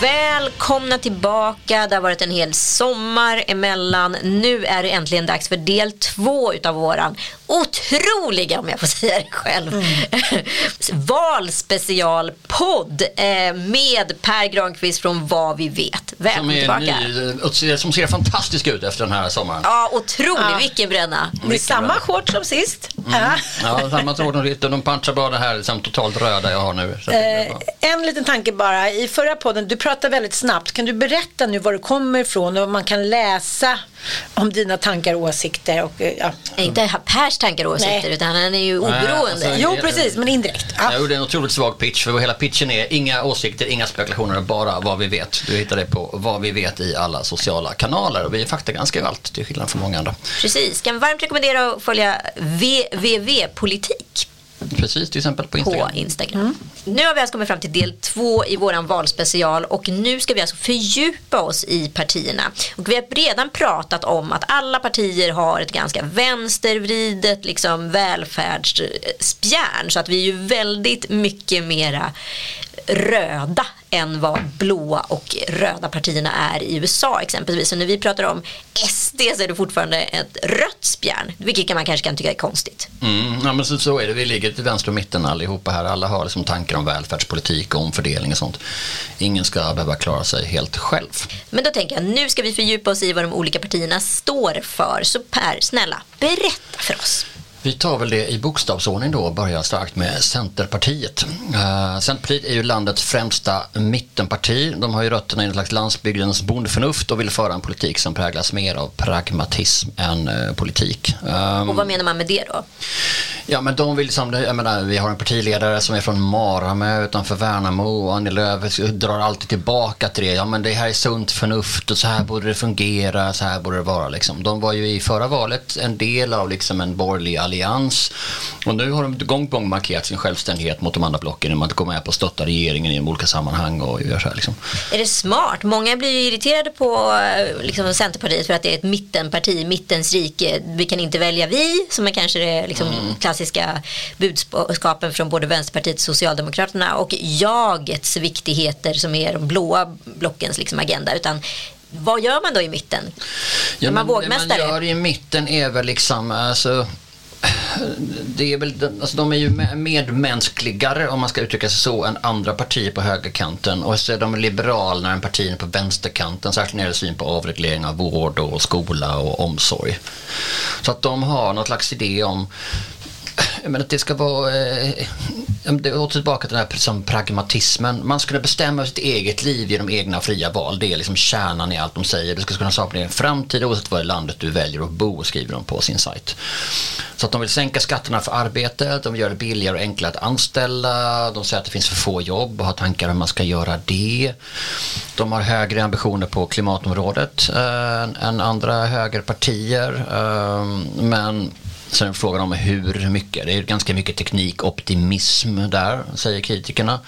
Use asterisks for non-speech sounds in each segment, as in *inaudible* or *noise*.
Välkomna tillbaka. Det har varit en hel sommar emellan. Nu är det äntligen dags för del två utav våran otroliga, om jag får *laughs* säga det själv, mm. *laughs* valspecialpodd eh, med Per Granqvist från Vad vi vet. Välkommen tillbaka. Ny, eh, som ser fantastisk ut efter den här sommaren. Ja, otrolig. Ja. Vilken bränna. Är samma shorts som sist. Mm. Ja, samma shorts och de punchar bara det här liksom, totalt röda jag har nu. Eh, en liten tanke bara. I förra podden, du pratade väldigt snabbt. Kan du berätta nu var du kommer ifrån och vad man kan läsa om dina tankar och åsikter? Och, eh, ja. Inte Pers tankar och åsikter, Nej. utan han är ju oberoende. Alltså, jo, precis, men indirekt. Ja. Jag gjorde en otroligt svag pitch, för hela pitchen är inga åsikter, inga spekulationer, bara vad vi vet. Du hittar det på vad vi vet i alla sociala kanaler och vi är faktagranskar ju allt, till skillnad från många andra. Precis, kan varmt rekommendera att följa VVV-politik Precis, till exempel på Instagram. På Instagram. Mm. Nu har vi alltså kommit fram till del två i våran valspecial och nu ska vi alltså fördjupa oss i partierna. Och vi har redan pratat om att alla partier har ett ganska vänstervridet liksom välfärdsspjärn så att vi är ju väldigt mycket mera röda än vad blåa och röda partierna är i USA exempelvis. Så när vi pratar om SD så är det fortfarande ett rött spjärn, vilket man kanske kan tycka är konstigt. Mm, ja, men så, så är det, vi ligger till vänster och mitten allihopa här. Alla har liksom tankar om välfärdspolitik och omfördelning och sånt. Ingen ska behöva klara sig helt själv. Men då tänker jag, nu ska vi fördjupa oss i vad de olika partierna står för. Så Per, snälla, berätta för oss. Vi tar väl det i bokstavsordning då och börjar starkt med Centerpartiet. Uh, Centerpartiet är ju landets främsta mittenparti. De har ju rötterna i en slags landsbygdens bondförnuft och vill föra en politik som präglas mer av pragmatism än uh, politik. Um, och vad menar man med det då? Ja men de vill som, jag menar, vi har en partiledare som är från Maramö utanför Värnamo och Annie Lööf drar alltid tillbaka till det. Ja men det här är sunt förnuft och så här borde det fungera, så här borde det vara liksom. De var ju i förra valet en del av liksom en borgerlig allians allians. Och nu har de gång på gång markerat sin självständighet mot de andra blocken genom att gå med på att stötta regeringen i olika sammanhang och göra så här liksom. Är det smart? Många blir ju irriterade på liksom, Centerpartiet för att det är ett mittenparti, mittens rike. Vi kan inte välja vi, som är kanske det liksom, mm. klassiska budskapen från både Vänsterpartiet och Socialdemokraterna och jagets viktigheter som är de blåa blockens liksom, agenda. Utan vad gör man då i mitten? Ja, man men, det man gör i mitten är väl liksom, alltså, det är väl, alltså de är ju medmänskligare om man ska uttrycka sig så än andra partier på högerkanten och så är de liberalare än partierna på vänsterkanten särskilt när det gäller syn på avreglering av vård och skola och omsorg. Så att de har något slags idé om men att det ska vara, eh, det åter tillbaka till den här som pragmatismen. Man ska kunna bestämma sitt eget liv genom egna fria val. Det är liksom kärnan i allt de säger. Du ska kunna skapa din framtid oavsett var i landet du väljer att bo, skriver de på sin sajt. Så att de vill sänka skatterna för arbete, de vill göra det billigare och enklare att anställa, de säger att det finns för få jobb och har tankar om hur man ska göra det. De har högre ambitioner på klimatområdet eh, än andra högerpartier. Eh, men Sen frågan om hur mycket. Det är ganska mycket teknikoptimism där, säger kritikerna.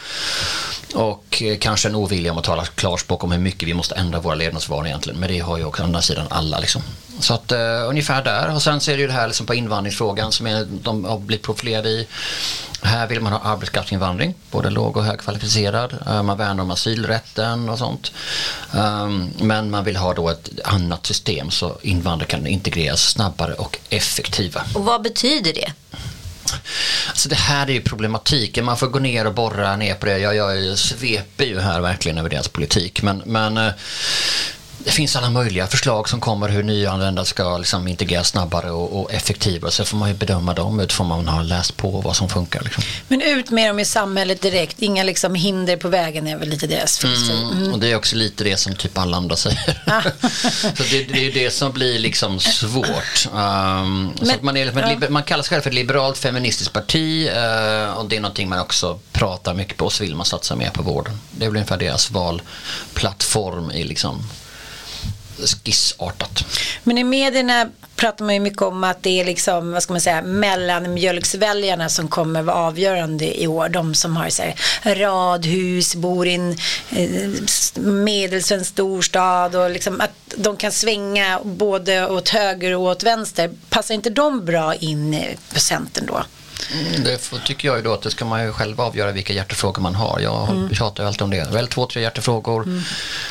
Och eh, kanske en ovilja om att tala klarspråk om hur mycket vi måste ändra våra levnadsvanor egentligen. Men det har ju också andra sidan alla liksom. Så att uh, ungefär där. Och sen så är det ju det här liksom på invandringsfrågan som är, de har blivit profilerade i. Här vill man ha arbetskraftsinvandring, både låg och högkvalificerad. Uh, man värnar om asylrätten och sånt. Um, men man vill ha då ett annat system så invandrare kan integreras snabbare och effektiva. Och vad betyder det? Alltså det här är ju problematiken. Man får gå ner och borra ner på det. Jag, jag sveper ju här verkligen över deras politik. Men, men eh, det finns alla möjliga förslag som kommer hur nyanlända ska liksom integreras snabbare och, och effektivare. Så får man ju bedöma dem utifrån man har läst på vad som funkar. Liksom. Men ut med dem i samhället direkt, inga liksom hinder på vägen är väl lite deras filosofi. Mm, mm. Och det är också lite det som typ alla andra säger. Ah. *laughs* så det, det, är det som blir liksom svårt. Um, Men, man, är, ja. man kallar sig själv för ett liberalt feministiskt parti uh, och det är någonting man också pratar mycket på och så vill man satsa mer på vården. Det är väl ungefär deras valplattform i liksom skissartat. Men i medierna pratar man ju mycket om att det är liksom, vad ska man säga, mellanmjölksväljarna som kommer vara avgörande i år. De som har så här, radhus, bor i en eh, medelsvensk storstad och liksom att de kan svänga både åt höger och åt vänster. Passar inte de bra in på Centern då? Mm, det tycker jag ju då att det ska man ju själv avgöra vilka hjärtefrågor man har. Jag mm. tjatar ju alltid om det. Välj två, tre hjärtefrågor. Mm.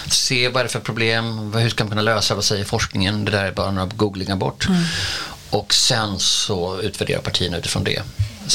Se vad är det för problem, hur ska man kunna lösa, vad säger forskningen? Det där är bara några googlingar bort. Mm. Och sen så utvärderar partierna utifrån det.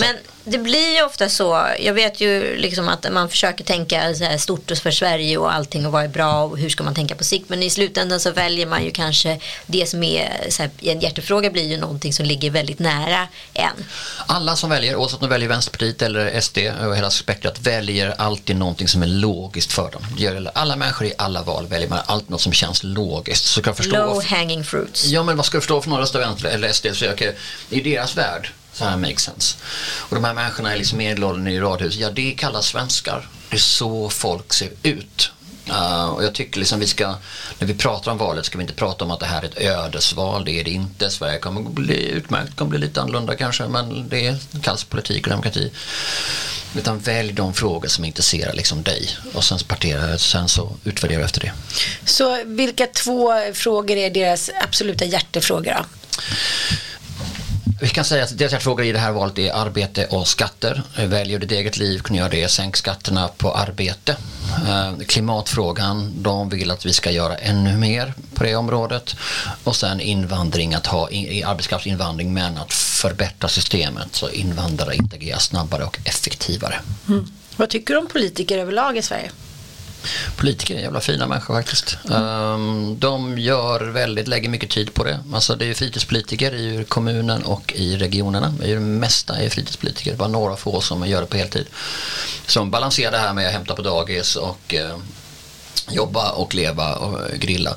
Men det blir ju ofta så, jag vet ju liksom att man försöker tänka stort för Sverige och allting och vad är bra och hur ska man tänka på sikt. Men i slutändan så väljer man ju kanske det som är så här, en hjärtefråga blir ju någonting som ligger väldigt nära en. Alla som väljer, oavsett om de väljer Vänsterpartiet eller SD och hela spektrat, väljer alltid någonting som är logiskt för dem. Det gör alla människor i alla val väljer man alltid något som känns logiskt. Så kan förstå Low hanging fruits. Ja, men vad ska du förstå för några vänster eller SD? Så, okay, I deras värld så här makes sense. Och de här människorna är liksom medelåldern i radhus. Ja, det kallas svenskar. Det är så folk ser ut. Uh, och jag tycker liksom vi ska, när vi pratar om valet ska vi inte prata om att det här är ett ödesval. Det är det inte. Sverige kommer bli utmärkt, kommer bli lite annorlunda kanske, men det kallas politik och demokrati. Utan välj de frågor som intresserar liksom dig och sen, partera, sen så utvärdera efter det. Så vilka två frågor är deras absoluta hjärtefrågor då? Vi kan säga att deras frågor i det här valet är arbete och skatter. Väljer ditt eget liv, kan göra det. Sänk skatterna på arbete. Eh, klimatfrågan, de vill att vi ska göra ännu mer på det området. Och sen invandring, att ha arbetskraftsinvandring men att förbättra systemet så invandrare integreras snabbare och effektivare. Mm. Vad tycker du om politiker överlag i Sverige? Politiker är jävla fina människor faktiskt. Mm. De gör väldigt, lägger mycket tid på det. Alltså det är fritidspolitiker i kommunen och i regionerna. Det är det mesta är fritidspolitiker, bara några få som gör det på heltid. Som balanserar det här med att hämta på dagis och eh, jobba och leva och grilla.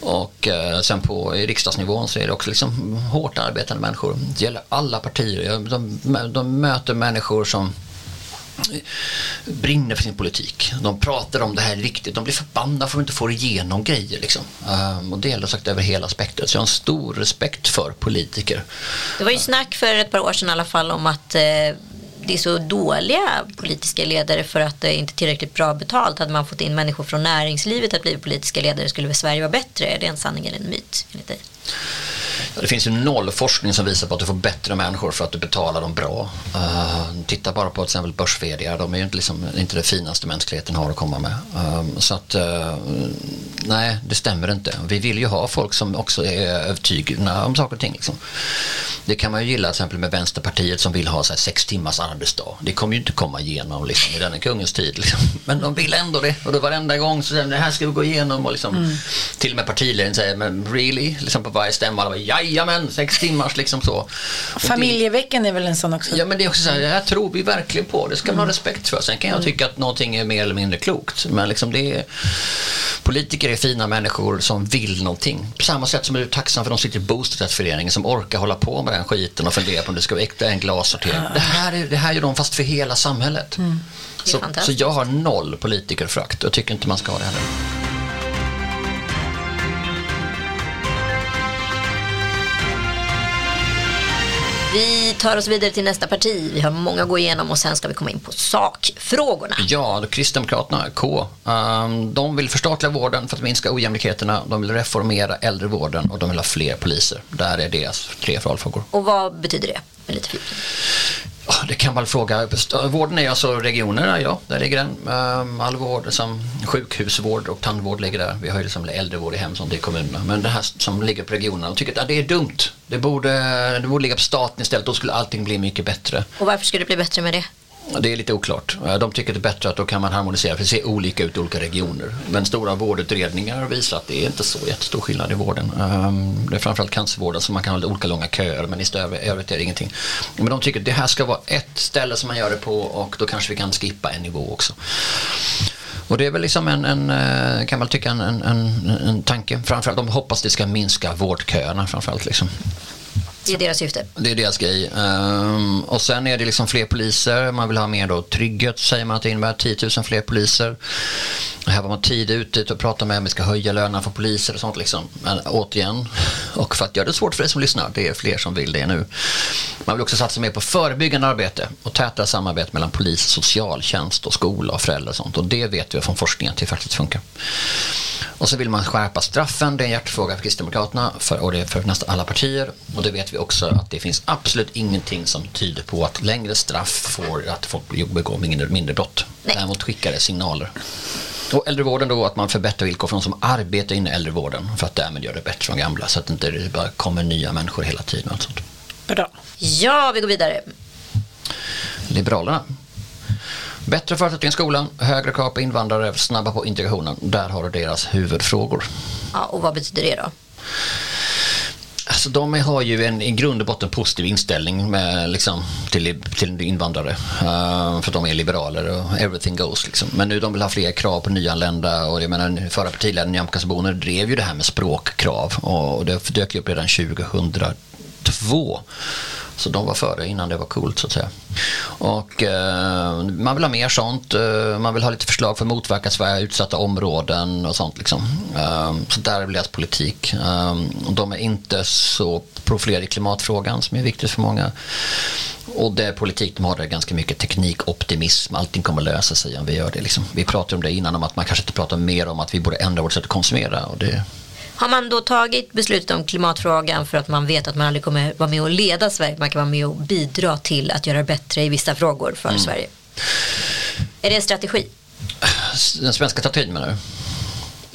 Och eh, sen på i riksdagsnivån så är det också liksom hårt arbetande människor. Det gäller alla partier. De, de möter människor som brinner för sin politik. De pratar om det här riktigt. De blir förbannade för att de inte får igenom grejer. Liksom. Um, och det gäller sagt över hela spektrat. Så jag har en stor respekt för politiker. Det var ju snack för ett par år sedan i alla fall om att eh, det är så dåliga politiska ledare för att det inte är tillräckligt bra betalt. Hade man fått in människor från näringslivet att bli politiska ledare skulle väl Sverige vara bättre. Är det en sanning eller en myt enligt dig? Det finns ju noll forskning som visar på att du får bättre människor för att du betalar dem bra. Uh, titta bara på till exempel börs de är ju inte, liksom, inte det finaste mänskligheten har att komma med. Um, så att, uh, nej, det stämmer inte. Vi vill ju ha folk som också är övertygade om saker och ting. Liksom. Det kan man ju gilla till exempel med Vänsterpartiet som vill ha så här, sex timmars arbetsdag. Det kommer ju inte komma igenom liksom, i denna kungens tid. Liksom. Men de vill ändå det. Och då varenda gång så säger de det här ska vi gå igenom. Och liksom, mm. Till och med partiledaren säger men really? Liksom varje stämma. Alla bara, Jajamän, sex timmars liksom så. Familjeveckan är väl en sån också? Ja men det är också så här, det här tror vi verkligen på. Det ska man ha respekt för. Sen kan jag mm. tycka att någonting är mer eller mindre klokt. Men liksom det är, politiker är fina människor som vill någonting. På samma sätt som du är tacksam för de sitter i bostadsrättsföreningen som orkar hålla på med den skiten och fundera på om det ska vara äkta en glassortering. Det här, är, det här gör de fast för hela samhället. Mm. Så, så jag har noll politikerfrakt och tycker inte man ska ha det heller. Vi tar oss vidare till nästa parti. Vi har många att gå igenom och sen ska vi komma in på sakfrågorna. Ja, Kristdemokraterna, K. Um, de vill förstatliga vården för att minska ojämlikheterna. De vill reformera äldrevården och de vill ha fler poliser. Där är deras tre valfrågor. Och vad betyder det? Med lite det kan man fråga. Vården är alltså regionerna, ja, där ligger den. Ehm, all vård som sjukhusvård och tandvård ligger där. Vi har ju liksom äldrevård i hem som det är kommunerna. Men det här som ligger på regionerna, de tycker att det är dumt. Det borde, det borde ligga på staten istället, då skulle allting bli mycket bättre. Och varför skulle det bli bättre med det? Det är lite oklart. Eh, de tycker det är bättre att då kan man harmonisera för det ser olika ut i olika regioner. Men stora vårdutredningar visar att det är inte så jättestor skillnad i vården. Ehm, det är framförallt cancervården som man kan ha olika långa köer men i övrigt är det ingenting. Men de tycker att det här ska vara ett ställe som man gör det på och då kanske vi kan skippa en nivå också. Och det är väl liksom en, en eh, kan man tycka, en, en, en, tanke. Framförallt de hoppas det ska minska vårdköerna framförallt. Liksom. Det är deras syfte. Det är deras grej. Um, och sen är det liksom fler poliser. Man vill ha mer då trygghet säger man att det innebär. 10 000 fler poliser. Här var man tidigt ute och pratade med om vi ska höja lönerna för poliser och sånt liksom. Men återigen, och för att göra det svårt för dig som lyssnar, det är fler som vill det nu. Man vill också satsa mer på förebyggande arbete och tätare samarbete mellan polis, socialtjänst och skola och föräldrar och sånt. Och det vet vi från forskningen att det faktiskt funkar. Och så vill man skärpa straffen, det är en hjärtefråga för Kristdemokraterna för, och det är för nästan alla partier. Och det vet vi också att det finns absolut ingenting som tyder på att längre straff får att folk begår mindre, mindre brott. Nej. Däremot skickar det signaler. Och äldrevården då att man förbättrar villkor för de som arbetar inom äldrevården för att därmed göra det bättre för de gamla så att det inte bara kommer nya människor hela tiden. Och sånt. Bra. Ja, vi går vidare. Liberalerna. Bättre förutsättningar i skolan, högre krav på invandrare, snabba på integrationen. Där har du deras huvudfrågor. Ja, och vad betyder det då? Alltså, de har ju en i grund och botten positiv inställning med, liksom, till, till invandrare. Uh, för de är liberaler och everything goes. Liksom. Men nu de vill ha fler krav på nyanlända och jag menar förra partiledaren Nyamko Sabuni drev ju det här med språkkrav och det dök upp redan 2002. Så de var före innan det var coolt så att säga. Och eh, man vill ha mer sånt. Eh, man vill ha lite förslag för att motverka Sverige, utsatta områden och sånt liksom. Eh, så där är deras politik. Eh, de är inte så profilerade i klimatfrågan som är viktigt för många. Och det är politik de har är ganska mycket teknikoptimism. Allting kommer att lösa sig om vi gör det. Liksom. Vi pratade om det innan om att man kanske inte pratar mer om att vi borde ändra vårt sätt att konsumera. Och det har man då tagit beslutet om klimatfrågan för att man vet att man aldrig kommer vara med och leda Sverige, man kan vara med och bidra till att göra det bättre i vissa frågor för mm. Sverige? Är det en strategi? Den svenska strategin menar du?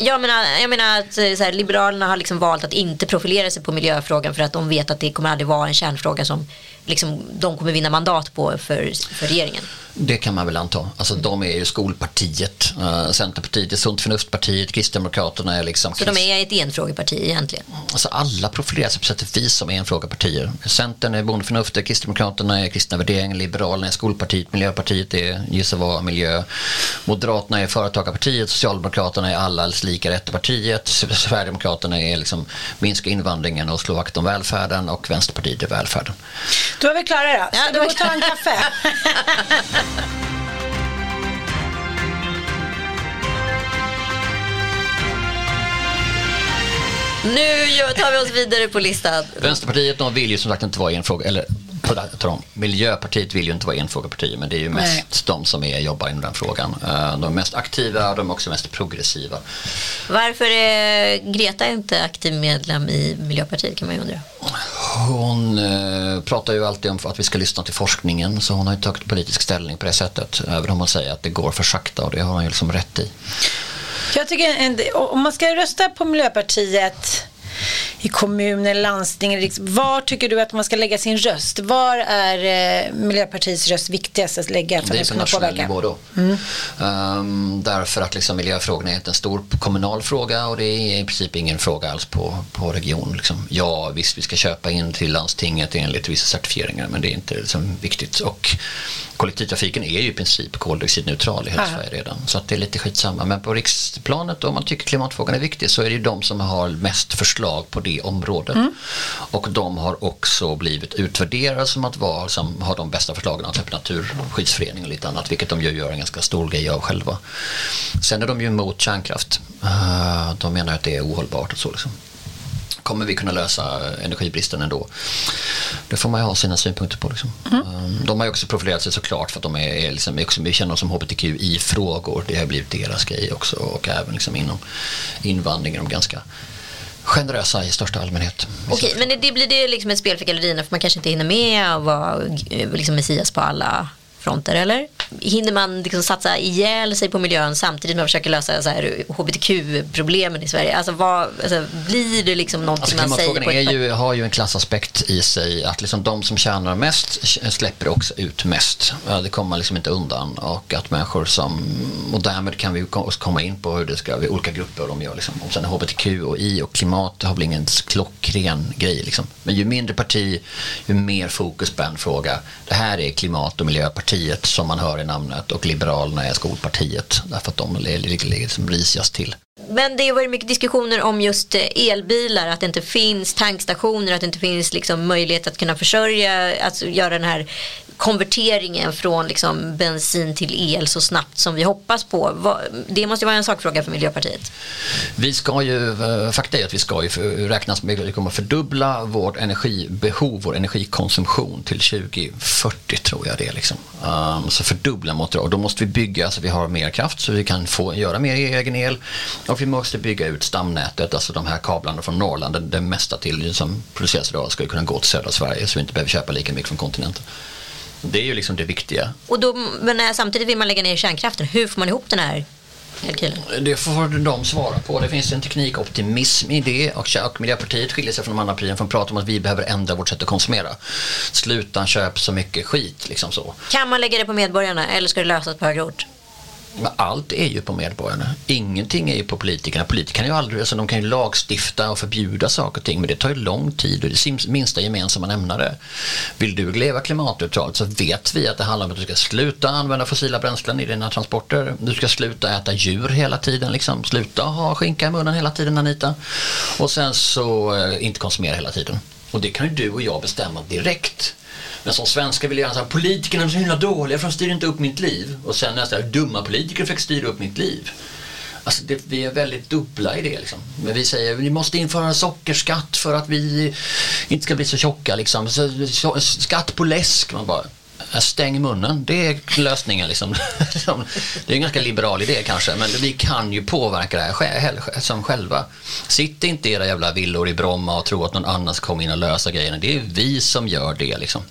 Jag menar, jag menar att så här, Liberalerna har liksom valt att inte profilera sig på miljöfrågan för att de vet att det kommer aldrig vara en kärnfråga som liksom, de kommer vinna mandat på för, för regeringen. Det kan man väl anta. Alltså de är ju skolpartiet, uh, Centerpartiet är Sunt förnuftpartiet, Kristdemokraterna är liksom... Så de är ett enfrågeparti egentligen? Alltså alla profilerar sig på sätt och vis som enfrågepartier. Centern är bondeförnuftet, Kristdemokraterna är kristna värderingar, Liberalerna är skolpartiet, Miljöpartiet är gissa vad, miljö. Moderaterna är företagarpartiet, Socialdemokraterna är allas lika rätt partiet, Sverigedemokraterna är liksom minska invandringen och slå vakt om välfärden och Vänsterpartiet är välfärden. Då är vi klara då. Ska ja, vi gå och ta en kaffe? Nu tar vi oss vidare på listan. Vänsterpartiet de vill ju som sagt inte vara en fråga, eller om, Miljöpartiet vill ju inte vara enfrågeparti men det är ju mest Nej. de som är, jobbar inom den frågan. Eh, de är mest aktiva och de är också mest progressiva. Varför är Greta inte aktiv medlem i Miljöpartiet kan man ju undra. Hon eh, pratar ju alltid om att vi ska lyssna till forskningen så hon har ju tagit politisk ställning på det sättet. Även om hon säger att det går för sakta och det har hon ju liksom rätt i. Jag tycker om man ska rösta på Miljöpartiet i kommuner, landsting, var tycker du att man ska lägga sin röst? Var är eh, Miljöpartiets röst viktigast att lägga för att kunna påverka? Nivå då. Mm. Um, därför att liksom miljöfrågorna är en stor kommunal fråga och det är i princip ingen fråga alls på, på region. Liksom. Ja, visst vi ska köpa in till landstinget enligt vissa certifieringar men det är inte liksom viktigt. Och kollektivtrafiken är ju i princip koldioxidneutral i hela Sverige redan. Så att det är lite skitsamma. Men på riksplanet om man tycker klimatfrågan är viktig så är det ju de som har mest förslag på det området. Mm. Och de har också blivit utvärderade som att vara som har de bästa förslagen, typ Naturskyddsföreningen och lite annat, vilket de ju gör en ganska stor grej av själva. Sen är de ju emot kärnkraft. Uh, de menar att det är ohållbart och så liksom kommer vi kunna lösa energibristen ändå? Det får man ju ha sina synpunkter på. Liksom. Mm. De har ju också profilerat sig såklart för att de är, är liksom, vi känner oss som hbtqi-frågor. Det har blivit deras grej också och även liksom inom invandringen. De ganska generösa i största allmänhet. Okej, men det blir det liksom ett spel för gallerierna för man kanske inte hinner med att vara liksom messias på alla fronter eller? Hinner man liksom satsa ihjäl sig på miljön samtidigt med att försöka lösa så här hbtq-problemen i Sverige? Alltså, vad, alltså, blir det liksom någonting alltså, man säger? På är ju, har ju en klassaspekt i sig att liksom de som tjänar mest släpper också ut mest. Det kommer man liksom inte undan och att människor som, och därmed kan vi komma in på hur det ska, olika grupper de gör liksom. Och sen hbtq och i och klimat har väl ingen klockren grej liksom. Men ju mindre parti, ju mer fokus på en fråga. Det här är klimat och miljöparti partiet som man hör i namnet och Liberalerna är skolpartiet därför att de ligger liksom risigast till. Men det har varit mycket diskussioner om just eh, elbilar, att det inte finns tankstationer, att det inte finns liksom möjlighet att kunna försörja, alltså göra den här konverteringen från liksom bensin till el så snabbt som vi hoppas på. Det måste vara en sakfråga för Miljöpartiet. Vi ska ju, eh, fakta är att vi ska ju räknas med att vi kommer att fördubbla vårt energibehov, vår energikonsumtion till 2040 tror jag det är. Liksom. Um, så fördubbla mot det. Och då måste vi bygga så vi har mer kraft så vi kan få göra mer egen el. Och vi måste bygga ut stamnätet, alltså de här kablarna från Norrland, det, det mesta till som produceras idag ska kunna gå till södra Sverige så vi inte behöver köpa lika mycket från kontinenten. Det är ju liksom det viktiga. Och då, men samtidigt vill man lägga ner kärnkraften. Hur får man ihop den här kalkylen? Det får de svara på. Det finns en teknikoptimism i det och, och Miljöpartiet skiljer sig från de andra partierna från att prata om att vi behöver ändra vårt sätt att konsumera. Sluta köp så mycket skit. Liksom så. Kan man lägga det på medborgarna eller ska det lösas på högre ort? Men allt är ju på medborgarna. Ingenting är ju på politikerna. Politikerna ju aldrig, alltså de kan ju lagstifta och förbjuda saker och ting men det tar ju lång tid och det är minsta gemensamma nämnare. Vill du leva klimatneutralt så vet vi att det handlar om att du ska sluta använda fossila bränslen i dina transporter. Du ska sluta äta djur hela tiden, liksom. sluta ha skinka i munnen hela tiden Anita. Och sen så eh, inte konsumera hela tiden. Och det kan ju du och jag bestämma direkt. Men som svenska vill jag gärna säga politikerna är så himla dåliga för de styr inte upp mitt liv. Och sen nästa, dumma politiker fick styra upp mitt liv. Alltså det, vi är väldigt dubbla i det. Liksom. Men vi säger vi måste införa sockerskatt för att vi inte ska bli så tjocka. Liksom. Så, så, skatt på läsk. Man bara, stäng munnen. Det är lösningen. Liksom. *laughs* det är en ganska liberal idé kanske. Men vi kan ju påverka det här som själva. Sitt inte i era jävla villor i Bromma och tro att någon annan ska komma in och lösa grejerna. Det är vi som gör det. Liksom.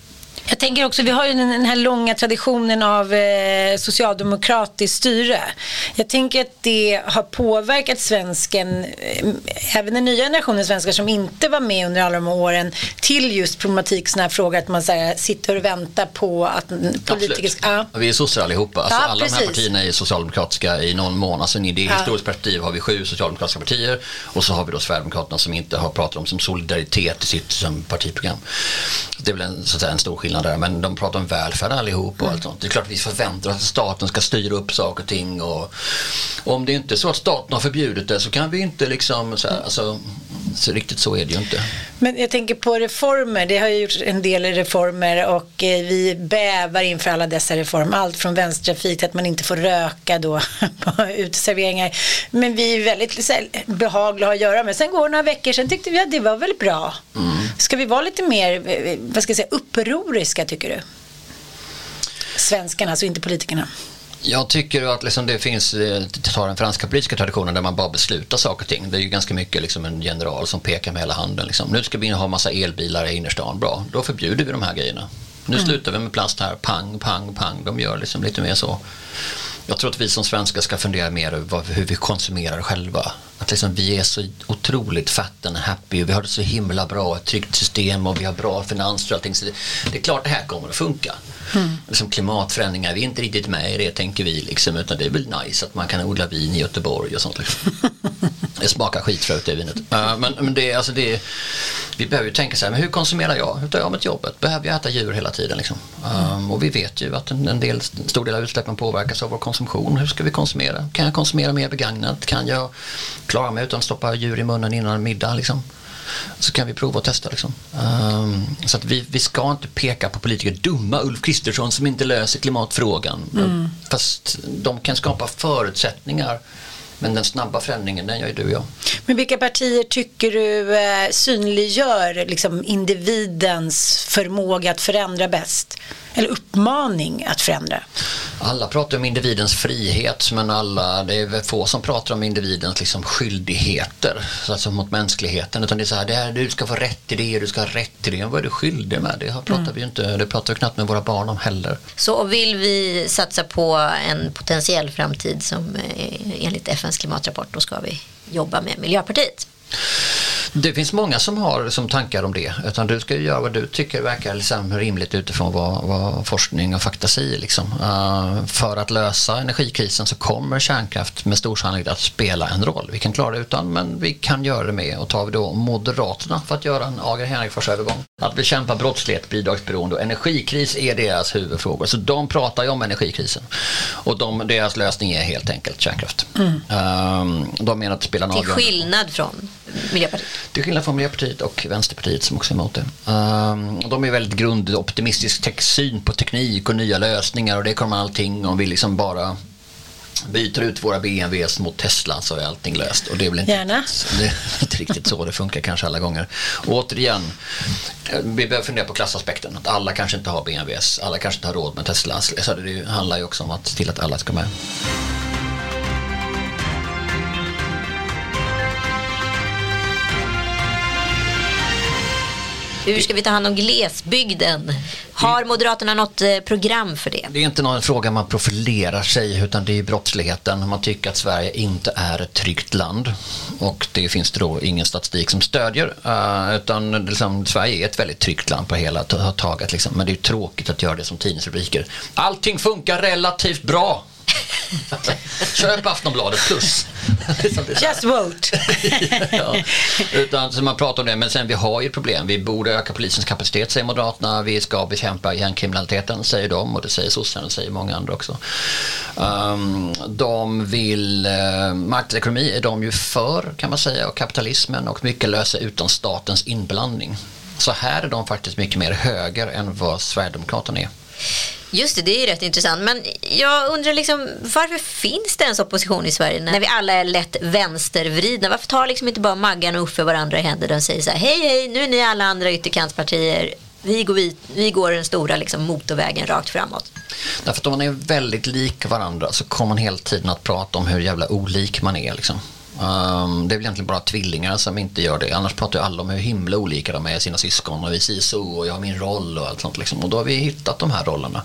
Jag tänker också, vi har ju den här långa traditionen av eh, socialdemokratiskt styre. Jag tänker att det har påverkat svensken, eh, även den nya generationen svenskar som inte var med under alla de åren, till just problematik sådana här frågor att man så här, sitter och väntar på att politiker ska... Ja. Vi är sossar allihopa. Alltså, ja, alla precis. de här partierna är socialdemokratiska i någon mån. Alltså, I det ja. historiska perspektiv har vi sju socialdemokratiska partier och så har vi då Sverigedemokraterna som inte har pratat om som solidaritet i sitt som partiprogram. Det är väl en, så att säga, en stor skillnad där. Men de pratar om välfärd allihop och mm. allt sånt. Det är klart att vi förväntar oss att staten ska styra upp saker och ting. Och, och om det inte är så att staten har förbjudit det så kan vi inte liksom så, här, alltså, så riktigt så är det ju inte. Men jag tänker på reformer. Det har ju gjorts en del reformer och eh, vi bävar inför alla dessa reformer. Allt från vänstertrafik till att man inte får röka då *laughs* på uteserveringar. Men vi är väldigt behagliga att göra med. Sen går några veckor, sen tyckte vi att det var väl bra. Mm. Ska vi vara lite mer, eh, vad ska jag säga, retoriska tycker du? Svenskarna, alltså inte politikerna. Jag tycker att liksom det finns, eh, ta den franska politiska traditionen där man bara beslutar saker och ting. Det är ju ganska mycket liksom en general som pekar med hela handen. Liksom. Nu ska vi ha massa elbilar i innerstan, bra. Då förbjuder vi de här grejerna. Nu mm. slutar vi med plast här, pang, pang, pang. De gör liksom lite mer så. Jag tror att vi som svenskar ska fundera mer över hur vi konsumerar själva. Att liksom vi är så otroligt fat and happy och vi har det så himla bra, ett tryggt system och vi har bra finanser och allting. Så det, det är klart det här kommer att funka. Mm. Liksom klimatförändringar, vi är inte riktigt med i det tänker vi liksom, utan det är väl nice att man kan odla vin i Göteborg och sånt. Liksom. *laughs* det smakar skit för det vinet. Uh, men, men det, alltså det, vi behöver ju tänka så här, men hur konsumerar jag? Hur tar jag mig till jobbet? Behöver jag äta djur hela tiden? Liksom? Um, och vi vet ju att en, en del, stor del av utsläppen påverkas av vår konsumtion. Hur ska vi konsumera? Kan jag konsumera mer begagnat? Kan jag klara mig utan att stoppa djur i munnen innan middag? Liksom? så kan vi prova och testa. Liksom. Um, så att vi, vi ska inte peka på politiker, dumma Ulf Kristersson som inte löser klimatfrågan. Mm. Fast de kan skapa förutsättningar men den snabba förändringen den gör ju du och jag. Men vilka partier tycker du eh, synliggör liksom, individens förmåga att förändra bäst? Eller uppmaning att förändra? Alla pratar om individens frihet men alla, det är väl få som pratar om individens liksom skyldigheter alltså mot mänskligheten. Utan det är så här, det är, du ska få rätt till det, du ska ha rätt till det. Vad är du skyldig med? Det pratar mm. vi inte, det pratar vi knappt med våra barn om heller. Så vill vi satsa på en potentiell framtid som eh, enligt FNs klimatrapport då ska vi jobba med Miljöpartiet? Det finns många som har som tankar om det. Utan du ska göra vad du tycker verkar liksom rimligt utifrån vad, vad forskning och fakta säger. Liksom. Uh, för att lösa energikrisen så kommer kärnkraft med stor sannolikhet att spela en roll. Vi kan klara det utan men vi kan göra det med. Och tar vi då Moderaterna för att göra en Ager Henrikfors övergång. Att bekämpa brottslighet, bidragsberoende och energikris är deras huvudfrågor. Så de pratar ju om energikrisen. Och de, deras lösning är helt enkelt kärnkraft. Mm. Uh, de menar att det spelar en Till skillnad från Miljöpartiet? Till skillnad från Miljöpartiet och Vänsterpartiet som också är emot det. Um, de är väldigt grundoptimistisk syn på teknik och nya lösningar och det kommer allting om vi liksom bara byter ut våra BMWs mot Tesla så är allting löst. Och det är väl inte, Gärna. *laughs* Det är inte riktigt så det funkar kanske alla gånger. Och återigen, vi behöver fundera på klassaspekten. Att alla kanske inte har BMWs, alla kanske inte har råd med Tesla. Så det handlar ju också om att se till att alla ska med. Hur ska vi ta hand om glesbygden? Har Moderaterna något eh, program för det? Det är inte någon fråga man profilerar sig utan det är brottsligheten. Man tycker att Sverige inte är ett tryggt land och det finns då ingen statistik som stödjer. Eh, utan liksom, Sverige är ett väldigt tryggt land på hela taget. Liksom. Men det är tråkigt att göra det som tidningsrubriker. Allting funkar relativt bra. Köp Aftonbladet plus. *laughs* Just vote. ja. Utan, så man pratar om det, men sen vi har ju problem. Vi borde öka polisens kapacitet säger Moderaterna. Vi ska bekämpa gängkriminaliteten säger de och det säger sossarna och säger många andra också. Um, de vill, uh, marknadsekonomi är de ju för kan man säga och kapitalismen och mycket lösa utan statens inblandning. Så här är de faktiskt mycket mer höger än vad Sverigedemokraterna är. Just det, det är ju rätt intressant. Men jag undrar liksom, varför finns det ens opposition i Sverige när vi alla är lätt vänstervridna? Varför tar liksom inte bara Maggan och Uffe varandra i händerna och säger så här, hej hej, nu är ni alla andra ytterkantspartier, vi går, vid, vi går den stora liksom, motorvägen rakt framåt. Därför att om man är väldigt lik varandra så kommer man hela tiden att prata om hur jävla olik man är. Liksom. Um, det är väl egentligen bara tvillingar som inte gör det. Annars pratar ju alla om hur himla olika de är i sina syskon och vi säger så och jag har min roll och allt sånt. Liksom. Och då har vi hittat de här rollerna.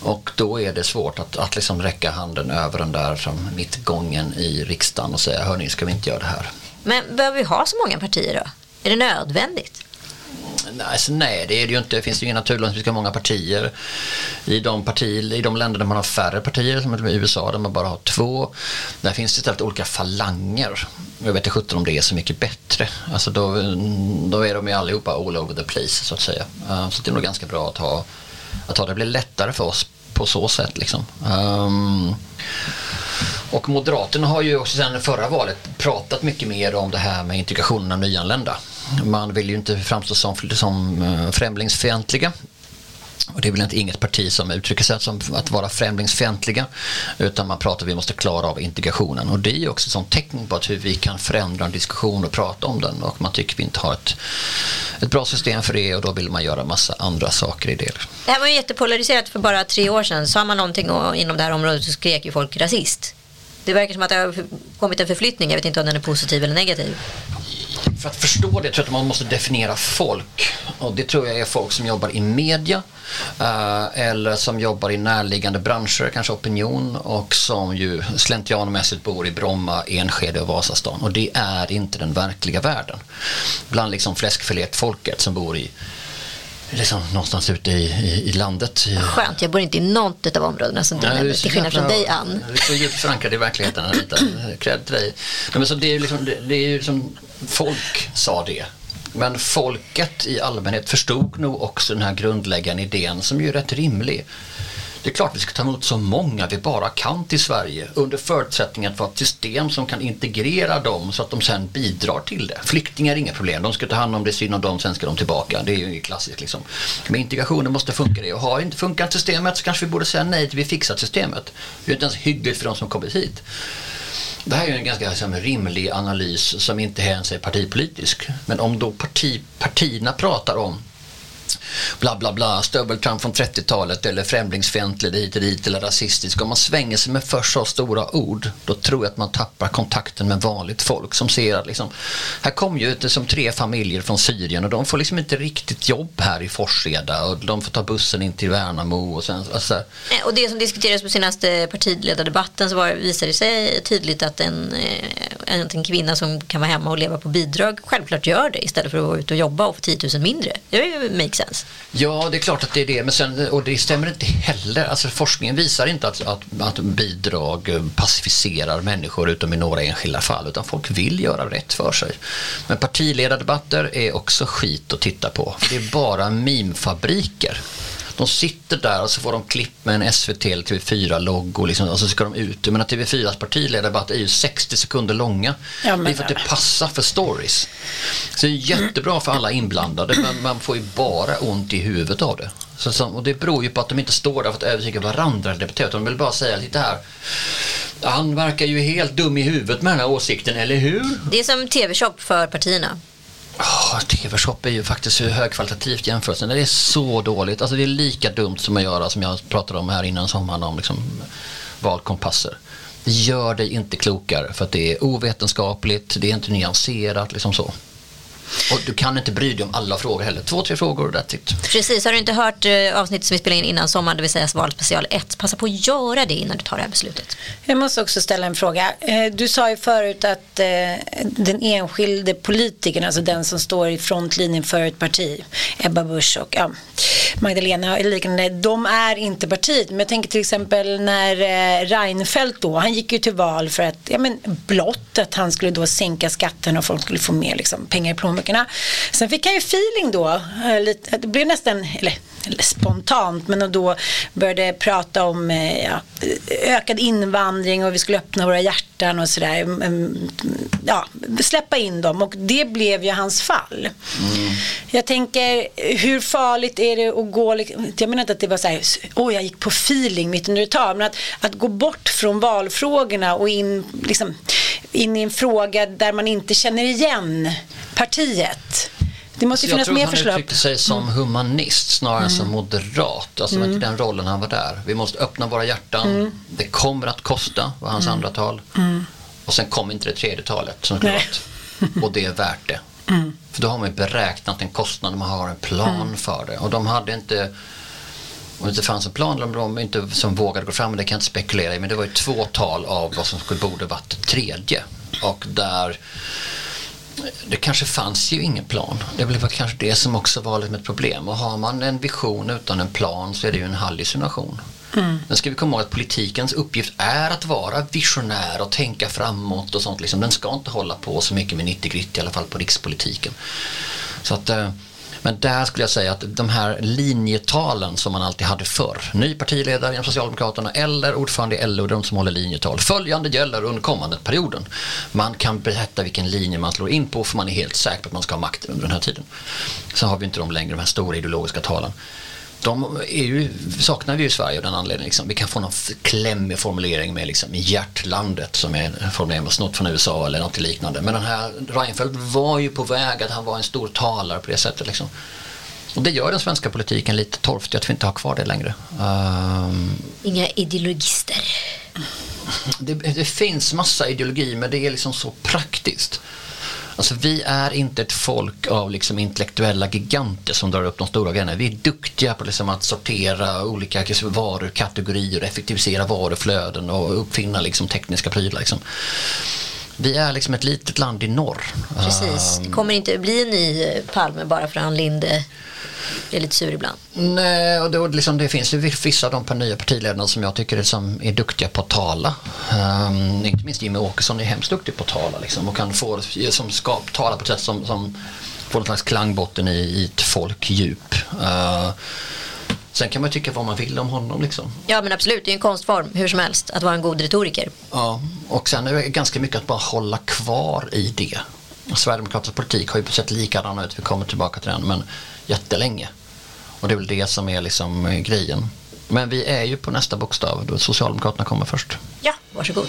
Och då är det svårt att, att liksom räcka handen över den där som mittgången i riksdagen och säga hörni, ska vi inte göra det här? Men behöver vi ha så många partier då? Är det nödvändigt? Nej, alltså, nej, det är det ju inte. Det finns ju inga naturlag som ska ha många partier. I de, partier. I de länder där man har färre partier, som i USA där man bara har två, där finns det istället olika falanger. Jag vet inte sjutton om det är så mycket bättre. Alltså då, då är de ju allihopa all over the place så att säga. Eh, så det är nog ganska bra att ha, att ha det. blir lättare för oss på så sätt liksom. Um, och Moderaterna har ju också sedan förra valet pratat mycket mer om det här med integrationen av nyanlända. Man vill ju inte framstå som, som eh, främlingsfientliga. Och det är väl inte inget parti som uttrycker sig som att vara främlingsfientliga utan man pratar om att vi måste klara av integrationen och det är ju också ett tecken på att hur vi kan förändra en diskussion och prata om den och man tycker vi inte har ett, ett bra system för det och då vill man göra massa andra saker i det. Det här var ju jättepolariserat för bara tre år sedan. Sa man någonting inom det här området så skrek ju folk rasist. Det verkar som att det har kommit en förflyttning. Jag vet inte om den är positiv eller negativ. För att förstå det tror jag att man måste definiera folk. Och det tror jag är folk som jobbar i media eh, eller som jobbar i närliggande branscher, kanske opinion och som ju slentrianmässigt bor i Bromma, Enskede och Vasastan. Och det är inte den verkliga världen. Bland liksom fläskfilét-folket som bor i liksom någonstans ute i, i, i landet. Skönt, jag bor inte i något av områdena som du nämnde, till skillnad från dig Ann. Du är så djupt förankrad i verkligheten Anita, cred till dig. Men så det är ju liksom, det, är liksom, folk sa det. Men folket i allmänhet förstod nog också den här grundläggande idén som ju är rätt rimlig. Det är klart vi ska ta emot så många vi bara kan till Sverige under förutsättning att vi har ett system som kan integrera dem så att de sen bidrar till det. Flyktingar är inga problem, de ska ta hand om det, synd om dem, sen ska de tillbaka. Det är ju klassiskt liksom. Men integrationen måste funka det och har inte funkat systemet så kanske vi borde säga nej till vi fixat systemet. Det är inte ens hyggligt för de som kommit hit. Det här är en ganska liksom, rimlig analys som inte ens är partipolitisk. Men om då parti, partierna pratar om bla bla bla, stöveltramp från 30-talet eller främlingsfientlig dit och dit eller rasistisk. Om man svänger sig med för så stora ord, då tror jag att man tappar kontakten med vanligt folk som ser att liksom, här kommer ju som tre familjer från Syrien och de får liksom inte riktigt jobb här i Forsheda och de får ta bussen in till Värnamo och sen, alltså. Och det som diskuterades på senaste partiledardebatten så var, visade det sig tydligt att en, en, en kvinna som kan vara hemma och leva på bidrag självklart gör det istället för att vara ute och jobba och få 10 000 mindre. Det makes sense. Ja, det är klart att det är det. Men sen, och det stämmer inte heller. Alltså, forskningen visar inte att, att, att bidrag eh, pacificerar människor utom i några enskilda fall. Utan folk vill göra rätt för sig. Men partiledardebatter är också skit att titta på. Det är bara mimfabriker. De sitter där och så får de klipp med en SVT eller TV4-loggo liksom, och så ska de ut. Men TV4s partiledardebatt är ju 60 sekunder långa. Ja, det är för att det passar för stories. Så det är jättebra för alla inblandade men man får ju bara ont i huvudet av det. Så, och det beror ju på att de inte står där för att övertyga varandra eller debattera. De vill bara säga lite här. Han verkar ju helt dum i huvudet med den här åsikten, eller hur? Det är som tv-shop för partierna. Oh, TV-shop är ju faktiskt högkvalitativt jämfört. Det är så dåligt. Alltså det är lika dumt som att göra som jag pratade om här innan sommaren om liksom valkompasser. Det gör dig inte klokare för att det är ovetenskapligt, det är inte nyanserat liksom så. Och du kan inte bry dig om alla frågor heller. Två, tre frågor och that's it. Precis, har du inte hört eh, avsnittet som vi spelade in innan sommaren, det vill säga valspecial 1, passa på att göra det innan du tar det här beslutet. Jag måste också ställa en fråga. Eh, du sa ju förut att eh, den enskilde politikern, alltså den som står i frontlinjen för ett parti, Ebba Busch och ja, Magdalena eller liknande, de är inte partiet. Men jag tänker till exempel när eh, Reinfeldt då, han gick ju till val för att, ja men blott att han skulle då sänka skatten och folk skulle få mer liksom, pengar i plånböckerna. Sen fick han ju feeling då, eh, lite, det blev nästan, eller, eller spontant, men då började prata om eh, ja, ökad invandring och vi skulle öppna våra hjärtan och sådär. Mm, mm, ja, släppa in dem och det blev ju hans fall. Mm. Jag tänker, hur farligt är det att gå, jag menar inte att det var så här, åh jag gick på feeling mitt under ett tag, men att, att gå bort från valfrågorna och in, liksom, in i en fråga där man inte känner igen partiet. Det måste ju finnas mer förslag. Jag tror han uttryckte sig som mm. humanist snarare än mm. som moderat. Alltså mm. den rollen han var där. Vi måste öppna våra hjärtan. Mm. Det kommer att kosta, var hans mm. andra tal. Mm. Och sen kom inte det tredje talet som skulle Och det är värt det. Mm. För då har man ju beräknat en kostnad, man har en plan för det. Och de hade inte om det inte fanns en plan om de inte som vågade gå fram, det kan jag inte spekulera i, men det var ju två tal av vad som skulle borde varit tredje. Och där det kanske fanns ju ingen plan. Det blev kanske det som också var lite ett problem. Och har man en vision utan en plan så är det ju en hallucination. Mm. Men ska vi komma ihåg att politikens uppgift är att vara visionär och tänka framåt och sånt. Liksom. Den ska inte hålla på så mycket med 90 grit i alla fall på rikspolitiken. Så att eh, men där skulle jag säga att de här linjetalen som man alltid hade förr, ny partiledare inom Socialdemokraterna eller ordförande i LO, de som håller linjetal. Följande gäller under kommande perioden. Man kan berätta vilken linje man slår in på för man är helt säker på att man ska ha makten under den här tiden. Så har vi inte de längre, de här stora ideologiska talen de är ju, saknar vi ju i Sverige av den anledningen. Liksom. Vi kan få någon klämmig formulering med liksom, hjärtlandet som är en formulering snott från USA eller något liknande. Men den här Reinfeldt var ju på väg att han var en stor talare på det sättet. Liksom. Och det gör den svenska politiken lite torftig att vi inte har kvar det längre. Um, Inga ideologister. Det, det, finns massa ideologi men det är liksom så praktiskt. Alltså vi är inte ett folk av liksom intellektuella giganter som drar upp de stora grejerna. Vi är duktiga på liksom att sortera olika varukategorier, effektivisera varuflöden och uppfinna liksom tekniska prylar. Liksom. Vi är liksom ett litet land i norr. Precis, det kommer inte bli en ny Palme bara för att Ann Linde är lite sur ibland. Nej, och det, liksom, det finns ju vissa av de nya partiledarna som jag tycker är, som är duktiga på att tala. Um, inte minst Jimmy Åkesson är hemskt duktig på att tala liksom, och kan få, som ska tala på ett sätt som, som får någon slags klangbotten i, i ett folkdjup. Uh, Sen kan man tycka vad man vill om honom. Liksom. Ja men absolut, det är en konstform hur som helst att vara en god retoriker. Ja, och sen är det ganska mycket att bara hålla kvar i det. Sverigedemokraternas politik har ju sett likadan ut, vi kommer tillbaka till den, men jättelänge. Och det är väl det som är liksom grejen. Men vi är ju på nästa bokstav, då Socialdemokraterna kommer först. Ja, varsågod.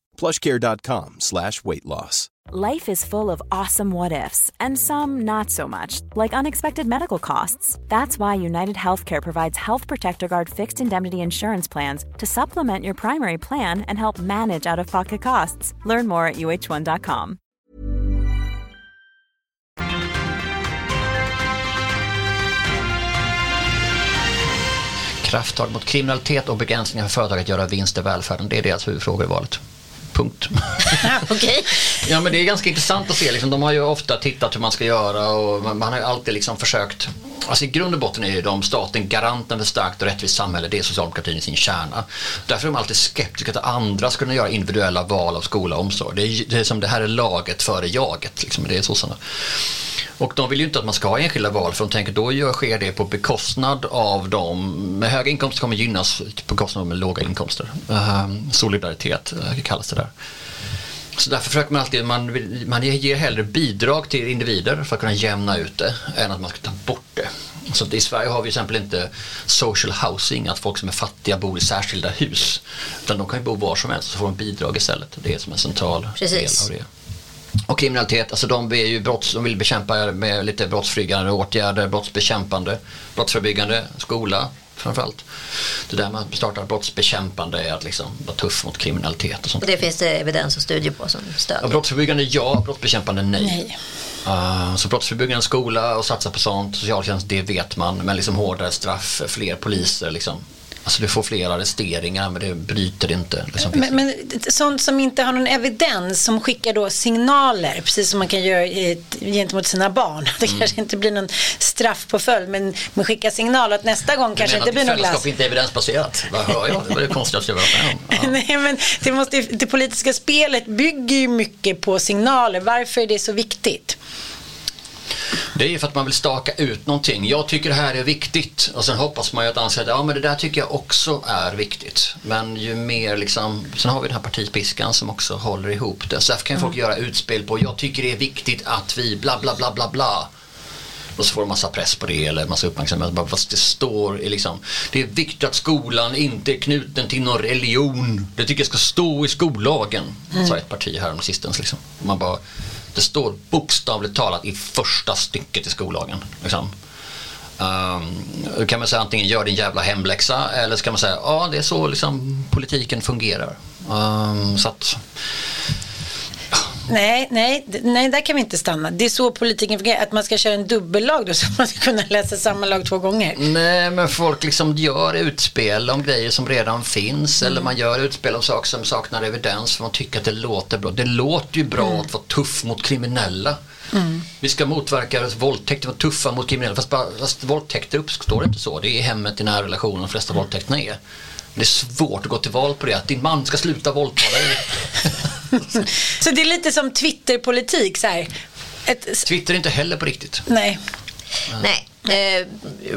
plushcare.com slash weight loss. Life is full of awesome what ifs, and some not so much, like unexpected medical costs. That's why United Healthcare provides Health Protector Guard fixed indemnity insurance plans to supplement your primary plan and help manage out of pocket costs. Learn more at uh1.com. Krafttag mot kriminalitet och begränsningar för företag att göra vinst i välfärden. Det är deras huvudfrågor i valet. Punkt. *laughs* Okej. Ja men det är ganska intressant att se. Liksom, de har ju ofta tittat hur man ska göra och man, man har ju alltid liksom försökt. Alltså i grund och botten är ju de staten garanten för starkt och rättvist samhälle. Det är socialdemokratin i sin kärna. Därför är de alltid skeptiska att andra ska kunna göra individuella val av skola och omsorg. Det är, det är som det här är laget före jaget. Liksom. Det är sossarna. Och de vill ju inte att man ska ha enskilda val för de tänker då gör, sker det på bekostnad av de med höga inkomster kommer gynnas på bekostnad av med låga inkomster. Uh, solidaritet uh, kallas det där. Så därför försöker man alltid, man, man ger hellre bidrag till individer för att kunna jämna ut det än att man ska ta bort det. Så i Sverige har vi till exempel inte social housing, att folk som är fattiga bor i särskilda hus. Utan de kan ju bo var som helst och så får de bidrag istället. Det är som en central Precis. del av det. Och kriminalitet, alltså de, är ju brotts, de vill bekämpa med lite brottsförebyggande åtgärder, brottsbekämpande, brottsförebyggande, skola framförallt. Det där med att starta brottsbekämpande är att liksom vara tuff mot kriminalitet och sånt. Och det finns det evidens och studier på som Ja, stöd. brottsförebyggande ja, brottsbekämpande nej. Nej. Uh, så brottsförebyggande skola och satsa på sånt, socialtjänst, det vet man. Men liksom hårdare straff, fler poliser liksom. Alltså du får fler arresteringar men det bryter inte. Liksom. Men, men sånt som inte har någon evidens som skickar då signaler, precis som man kan göra gentemot sina barn. *laughs* Det Mm. kanske inte blir någon straffpåföljd, men man skickar signaler att nästa gång kanske menar inte blir någon glass. inte är evidensbaserat. Vad hör jag? Det var det konstigaste jag varit med om. *laughs* Nej, men det, måste, det politiska spelet bygger ju mycket på signaler. Varför är det så viktigt? Det är ju för att man vill staka ut någonting. Jag tycker det här är viktigt och sen hoppas man ju att andra säger ja men det där tycker jag också är viktigt. Men ju mer liksom, sen har vi den här partipiskan som också håller ihop det. Så därför kan ju folk göra utspel på jag tycker det är viktigt att vi bla bla bla bla bla. Och så får de massa press på det eller massa uppmärksamhet. Fast det står i liksom, det är viktigt att skolan inte är knuten till någon religion. Det tycker jag ska stå i skollagen. Sa ett parti här om sistens liksom. Man bara, det står bokstavligt talat i första stycket i skollagen. Liksom. Um, då kan man säga antingen gör din jävla hemläxa eller så kan man säga ja det är så liksom politiken fungerar. Um, så att, Nej, nej, nej, där kan vi inte stanna. Det är så politiken fungerar, att man ska köra en dubbellag då *laughs* så att man ska kunna läsa samma lag två gånger. Nej, men folk liksom gör utspel om grejer som redan finns eller man gör utspel om saker som saknar evidens för man tycker att det låter bra. Det låter ju bra att vara tuff mot kriminella. Vi ska motverka våldtäkter, vara tuffa mot kriminella. Fast, bara, fast våldtäkter uppstår inte så. Det är i hemmet, i nära relationer de flesta våldtäkterna är. Det är svårt att gå till val på det, att din man ska sluta våldta dig. *laughs* Så det är lite som Twitterpolitik så här. Ett, Twitter är inte heller på riktigt. nej. Nej. Eh,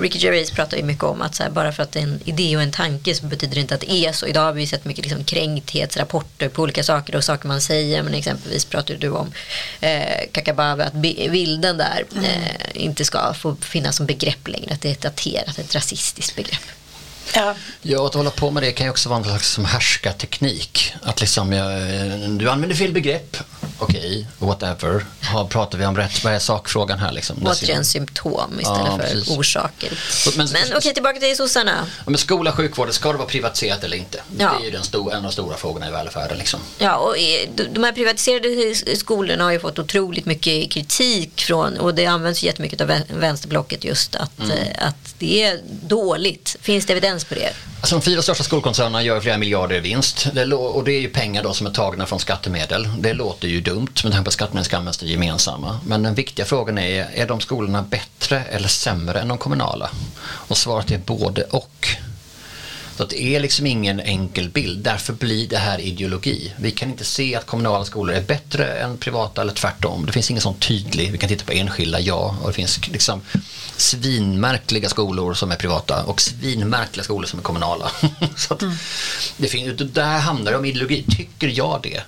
Ricky Gervais pratar ju mycket om att så här, bara för att det är en idé och en tanke så betyder det inte att det är så. Idag har vi sett mycket liksom, kränkthetsrapporter på olika saker och saker man säger. Men exempelvis pratar du om eh, Kakabave, att bilden där eh, inte ska få finnas som begrepp längre. Att det är ett daterat, ett rasistiskt begrepp. Ja. Ja, att hålla på med det kan ju också vara en slags som härskarteknik. Att liksom, jag, du använder fel begrepp. Okej, whatever. Ha, pratar vi om rätt, vad är sakfrågan här liksom? Återigen symptom istället Ja, för precis. orsaker. Men- Men, okej, tillbaka till sossarna. Men skola, sjukvård, ska det vara privatiserat eller inte? Ja. Det är ju den stor, en av de stora frågorna i välfärden. Liksom. Ja, och de- här privatiserade skolorna har ju fått otroligt mycket kritik från, och det används ju jättemycket av vä- vänsterblocket just att, Mm. eh, att det är dåligt. Finns det evidens på det? Alltså, de fyra största skolkoncernerna gör flera miljarder i vinst. Det, och det är ju pengar då som är tagna från skattemedel. Det låter ju dumt med tanke på att skattemedel ska användas till det gemensamma. Men den viktiga frågan är, är de skolorna bättre eller sämre än de kommunala? Och svaret är både och. Så det är liksom ingen enkel bild. Därför blir det här ideologi. Vi kan inte se att kommunala skolor är bättre än privata eller tvärtom. Det finns ingen sån tydlig, vi kan titta på enskilda, ja. Och det finns liksom svinmärkliga skolor som är privata och svinmärkliga skolor som är kommunala. *laughs* så mm. det finns, där handlar det om ideologi. Tycker jag det?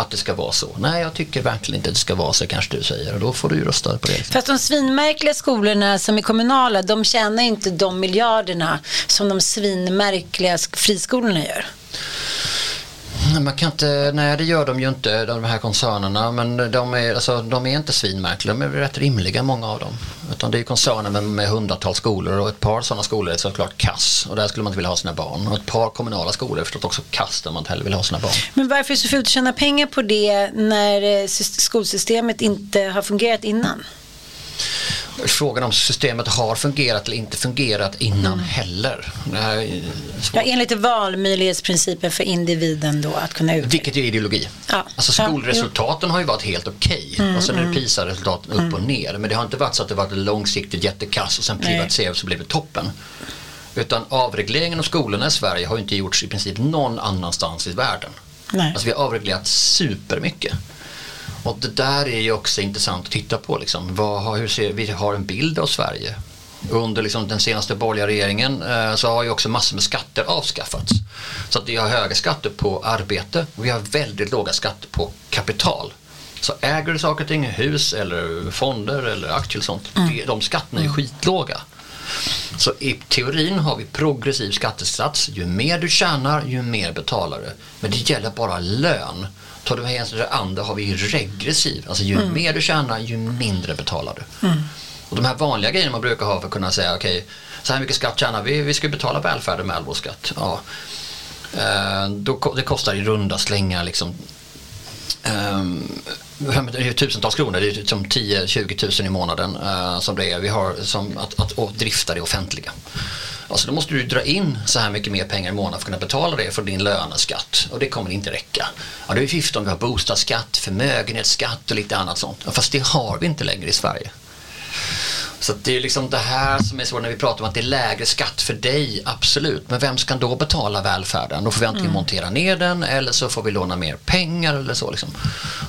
Att det ska vara så. Nej, jag tycker verkligen inte att det ska vara så kanske du säger och då får du ju rösta på det. Fast de svinmärkliga skolorna som är kommunala, de tjänar inte de miljarderna som de svinmärkliga friskolorna gör. Man kan inte, nej det gör de ju inte de här koncernerna men de är, alltså, de är inte svinmärkliga, de är rätt rimliga många av dem. Utan det är koncerner med, med hundratals skolor och ett par sådana skolor är såklart kass och där skulle man inte vilja ha sina barn. Och ett par kommunala skolor är förstås också kass där man inte heller vill ha sina barn. Men varför är det så fult att tjäna pengar på det när eh, skolsystemet inte har fungerat innan? Frågan om systemet har fungerat eller inte fungerat innan mm. heller. Ja, enligt valmöjlighetsprincipen för individen då att kunna utveckla. Vilket är ideologi. Ja. Alltså skolresultaten ja, har ju varit helt okej okay. mm, och sen är det mm. PISA-resultaten upp mm. och ner. Men det har inte varit så att det varit långsiktigt jättekass och sen privatiserat så blev det toppen. Utan avregleringen av skolorna i Sverige har inte gjorts i princip någon annanstans i världen. Nej. Alltså vi har avreglerat supermycket. Och det där är ju också intressant att titta på. Liksom. Vad, hur ser, vi har en bild av Sverige. Under liksom den senaste borgerliga regeringen eh, så har ju också massor med skatter avskaffats. Så att vi har höga skatter på arbete och vi har väldigt låga skatter på kapital. Så äger du saker och ting, hus eller fonder eller aktier och sånt, mm. de skatterna är mm. skitlåga. Så i teorin har vi progressiv skattesats. Ju mer du tjänar, ju mer betalar du. Men det gäller bara lön. Tar du hänsyn till det andra har vi regressiv. Alltså ju mm. mer du tjänar ju mindre betalar du. Mm. Och de här vanliga grejerna man brukar ha för att kunna säga okej okay, så här mycket skatt tjänar vi, vi ska betala välfärden med all vår skatt. Ja. Eh, då, det kostar i runda slängar liksom Um, tusentals kronor, det är som 10-20 tusen i månaden uh, som det är. Vi har som att, att, att drifta det offentliga. Alltså då måste du dra in så här mycket mer pengar i månaden för att kunna betala det från din löneskatt och det kommer inte räcka. Ja, det är fiffigt om vi har bostadsskatt, förmögenhetsskatt och lite annat sånt. Fast det har vi inte längre i Sverige. Så det är liksom det här som är så när vi pratar om att det är lägre skatt för dig, absolut. Men vem ska då betala välfärden? Då får vi antingen mm. montera ner den eller så får vi låna mer pengar eller så. Liksom.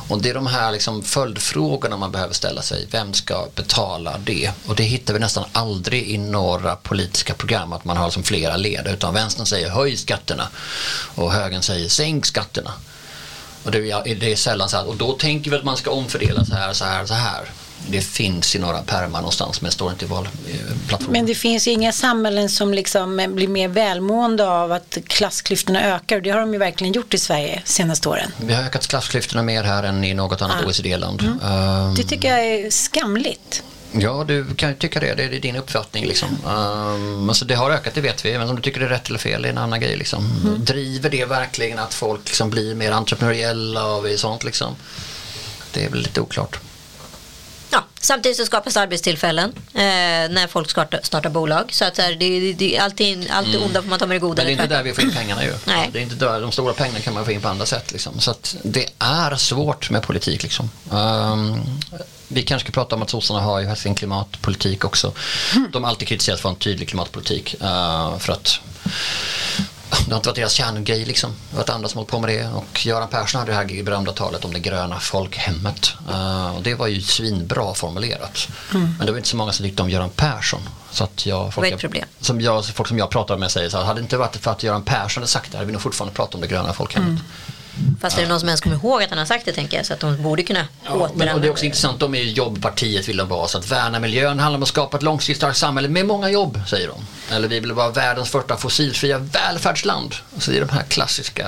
Och det är de här liksom följdfrågorna man behöver ställa sig. Vem ska betala det? Och det hittar vi nästan aldrig i några politiska program att man har liksom flera led. Utan vänstern säger höj skatterna och högern säger sänk skatterna. Och det är, det är sällan så här, och då tänker vi att man ska omfördela så här, så här, så här det finns i några pärmar någonstans men står inte i valplattformen. Men det finns ju inga samhällen som liksom blir mer välmående av att klassklyftorna ökar och det har de ju verkligen gjort i Sverige senaste åren. Vi har ökat klassklyftorna mer här än i något annat ah. OECD-land. Mm. Um, det tycker jag är skamligt. Ja, du kan ju tycka det. Det är din uppfattning. Liksom. Um, alltså det har ökat, det vet vi. Men om du tycker det är rätt eller fel det är en annan grej. Liksom. Mm. Driver det verkligen att folk liksom blir mer entreprenöriella och sånt? Liksom? Det är väl lite oklart. Ja, samtidigt så skapas arbetstillfällen eh, när folk startar, startar bolag. Så att så här, det, det, alltid, allt det mm. onda får man ta med det goda. Men det är inte där vi får in pengarna ju. Nej. Det är inte där, de stora pengarna kan man få in på andra sätt. Liksom. Så att det är svårt med politik. Liksom. Um, vi kanske ska prata om att sossarna har ju sin klimatpolitik också. Mm. De har alltid kritiserat för en tydlig klimatpolitik. Uh, för att det har inte varit deras kärngrej liksom. Det har varit andra som hållit på med det. Och Göran Persson hade det här berömda talet om det gröna folkhemmet. Uh, och det var ju svinbra formulerat. Mm. Men det var inte så många som tyckte om Göran Persson. Så att jag, folk, problem. Som jag, folk som jag pratar med säger så här, hade det inte varit för att Göran Persson hade sagt det hade vi nog fortfarande pratat om det gröna folkhemmet. Mm. Fast är det någon som ens kommer ihåg att han har sagt det tänker jag så att de borde kunna ja, återanvända men, Det är också intressant, de är ju jobbpartiet vill de vara så att värna miljön handlar om att skapa ett långsiktigt starkt samhälle med många jobb säger de. Eller vi vill vara världens första fossilfria välfärdsland. Så det är de här klassiska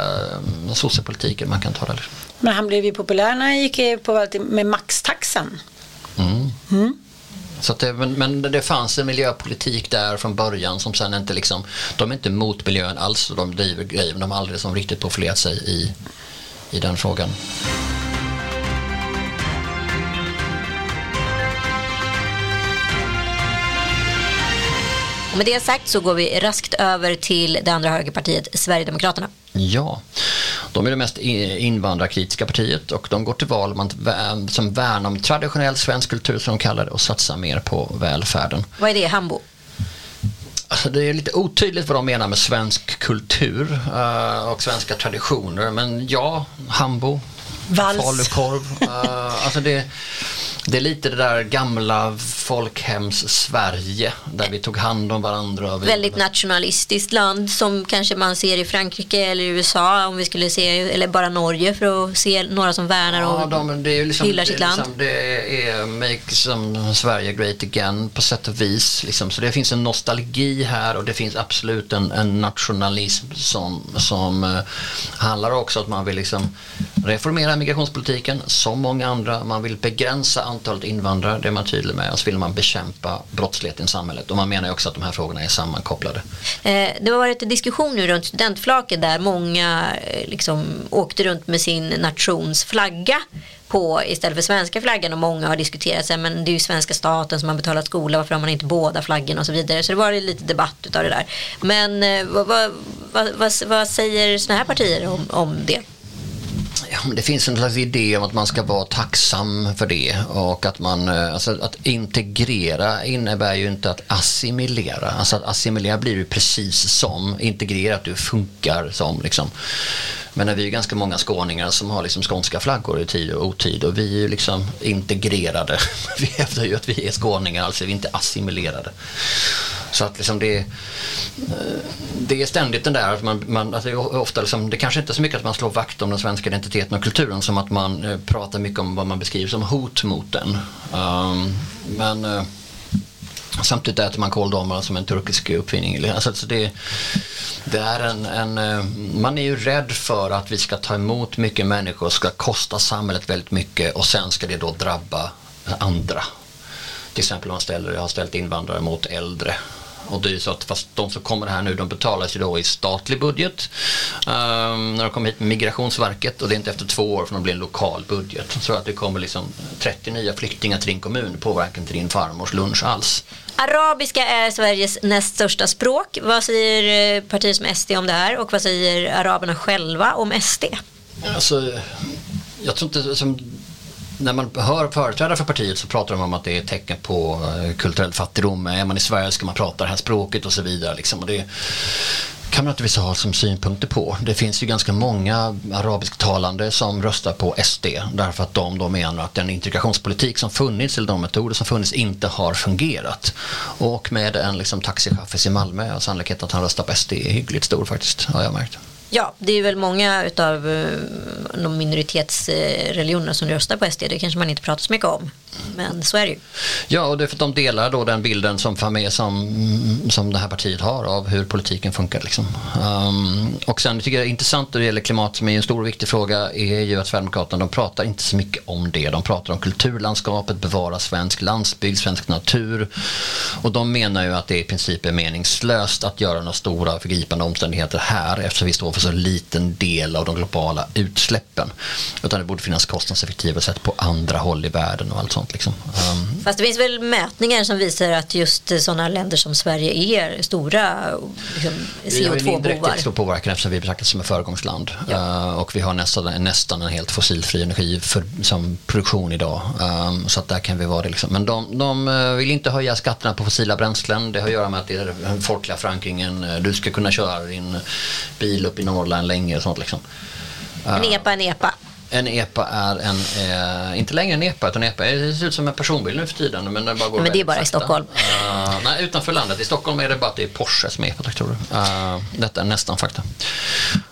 um, sossepolitiken man kan ta där. Men han blev ju populär när han gick på med maxtaxan. Mm. Mm. Så det, men, men, det fanns en miljöpolitik där från början som sen inte liksom, de är inte mot miljön alls och de driver grejer men de har aldrig som riktigt profilerat sig i, i den frågan. Och med det sagt så går vi raskt över till det andra högerpartiet, Sverigedemokraterna. Ja, de är det mest invandrarkritiska partiet och de går till val som värnar om traditionell svensk kultur som de kallar det och satsar mer på välfärden. Vad är det, Hambo? Alltså det är lite otydligt vad de menar med svensk kultur uh, och svenska traditioner. Men ja, hambo, falukorv. Uh, alltså det, det är lite det där gamla folkhems-Sverige där vi tog hand om varandra. Väldigt nationalistiskt land som kanske man ser i Frankrike eller USA om vi skulle se, eller bara Norge för att se några som värnar och ja, de, det är liksom, hyllar sitt land. Liksom, det är make som Sverige great again på sätt och vis. Liksom. Så det finns en nostalgi här och det finns absolut en, en nationalism som, som uh, handlar också om att man vill liksom reformera migrationspolitiken som många andra. Man vill begränsa antalet invandrare, det är man tydlig med. Och så vill man bekämpa brottsligheten i samhället. Och man menar också att de här frågorna är sammankopplade. Eh, det har varit en diskussion nu runt studentflaket där många eh, liksom åkte runt med sin nations flagga på istället för svenska flaggan och många har diskuterat sig men det är ju svenska staten som har betalat skola varför har man inte båda flaggorna och så vidare så det var lite debatt utav det där men eh, vad, vad, vad, vad säger sådana här partier om, om det? Ja, det finns en slags idé om att man ska vara tacksam för det och att man, eh, alltså att integrera innebär ju inte att assimilera. Alltså att assimilera blir ju precis som, integrera att du funkar som liksom. Men vi är ganska många skåningar som har liksom skånska flaggor i tid och otid och vi är ju liksom integrerade. *laughs* Vi hävdar ju att vi är skåningar, alltså vi är inte assimilerade. Så att liksom det, eh, det är ständigt den där att man, man alltså ofta liksom, det kanske inte är så mycket att man slår vakt om den svenska identiteten och kulturen som att man eh, pratar mycket om vad man beskriver som hot mot den. Um, men uh, samtidigt äter man kåldolmar som en turkisk uppfinning. Alltså, alltså det, det är en, en, eh, man är ju rädd för att vi ska ta emot mycket människor, ska kosta samhället väldigt mycket och sen ska det då drabba andra. Till exempel om man ställer, har ställt invandrare mot äldre och det är så att fast de som kommer här nu de betalas ju då i statlig budget um, när de kommer hit med Migrationsverket och det är inte efter två år för de blir en lokal budget. Så att det kommer liksom 30 nya flyktingar till din kommun påverkar inte din farmors lunch alls. Arabiska är Sveriges näst största språk. Vad säger eh, partier som SD om det här och vad säger araberna själva om SD? Alltså, jag tror inte, som när man hör företrädare för partiet så pratar de om att det är tecken på eh, kulturell fattigdom. Är man i Sverige ska man prata det här språket och så vidare. Liksom. Och det kan man naturligtvis ha som synpunkter på. Det finns ju ganska många arabisktalande som röstar på SD därför att de då menar att den integrationspolitik som funnits eller de metoder som funnits inte har fungerat. Och med en liksom, taxichaffis i Malmö är sannolikheten att han röstar på SD är hyggligt stor faktiskt, har jag märkt. Ja, det är väl många av eh, de minoritetsreligionerna som röstar på SD. Det kanske man inte pratar så mycket om. Men så är det ju. Ja, och det är för att de delar då den bilden som, som, som det här partiet har av hur politiken funkar. Liksom. Um, och sen tycker jag det är intressant när det gäller klimat som är en stor och viktig fråga är ju att Sverigedemokraterna de pratar inte så mycket om det. De pratar om kulturlandskapet, bevara svensk landsbygd, svensk natur. Och de menar ju att det i princip är meningslöst att göra några stora förgripande omständigheter här eftersom vi står för så liten del av de globala utsläppen. Utan det borde finnas kostnadseffektiva sätt på andra håll i världen och allt sånt. Liksom. Um. Fast det finns väl mätningar som visar att just sådana länder som Sverige är stora liksom, CO2-bovar. Vi har en stor påverkan eftersom vi betraktas som ett föregångsland. Ja. Uh, och vi har nästan, nästan en helt fossilfri energi för, som produktion idag. Um, så att där kan vi vara det. Liksom. Men de, de uh, vill inte höja skatterna på fossila bränslen. Det har att göra med att det är den folkliga förankringen. Uh, du ska kunna köra din bil upp i Norrland länge och sånt. Liksom. En EPA, en EPA. En EPA är en, eh, inte längre en EPA, utan EPA det ser ut som en personbil nu för tiden. Men, den bara går men det är bara sakta. i Stockholm. Uh, nej, utanför landet. I Stockholm är det bara att det är Porsche som är EPA-traktorer. Uh, detta är nästan fakta.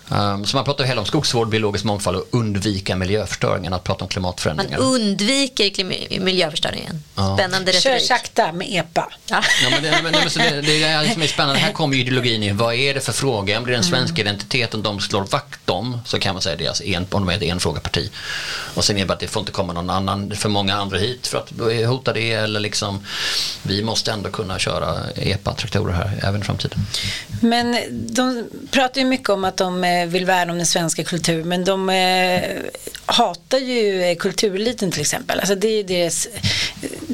Um, så man pratar hela om skogsvård, biologisk mångfald och undvika miljöförstöringen, att prata om klimatförändringar. Man undviker miljöförstöringen. Spännande retorik. Kör sakta med EPA. Ja. ja men det, men, men, det, det är som är spännande. Här kommer ideologin in. Vad är det för fråga? Blir den svenska mm. identiteten de slår vakt om så kan man säga det är alltså en, om de är ett enfrågeparti. Och sen är det bara att det får inte komma någon annan, för många andra hit för att hota det eller liksom vi måste ändå kunna köra EPA-traktorer här även i framtiden. Men de pratar ju mycket om att de eh, vill värna om den svenska kulturen men de eh, hatar ju kultureliten till exempel. Alltså det är deras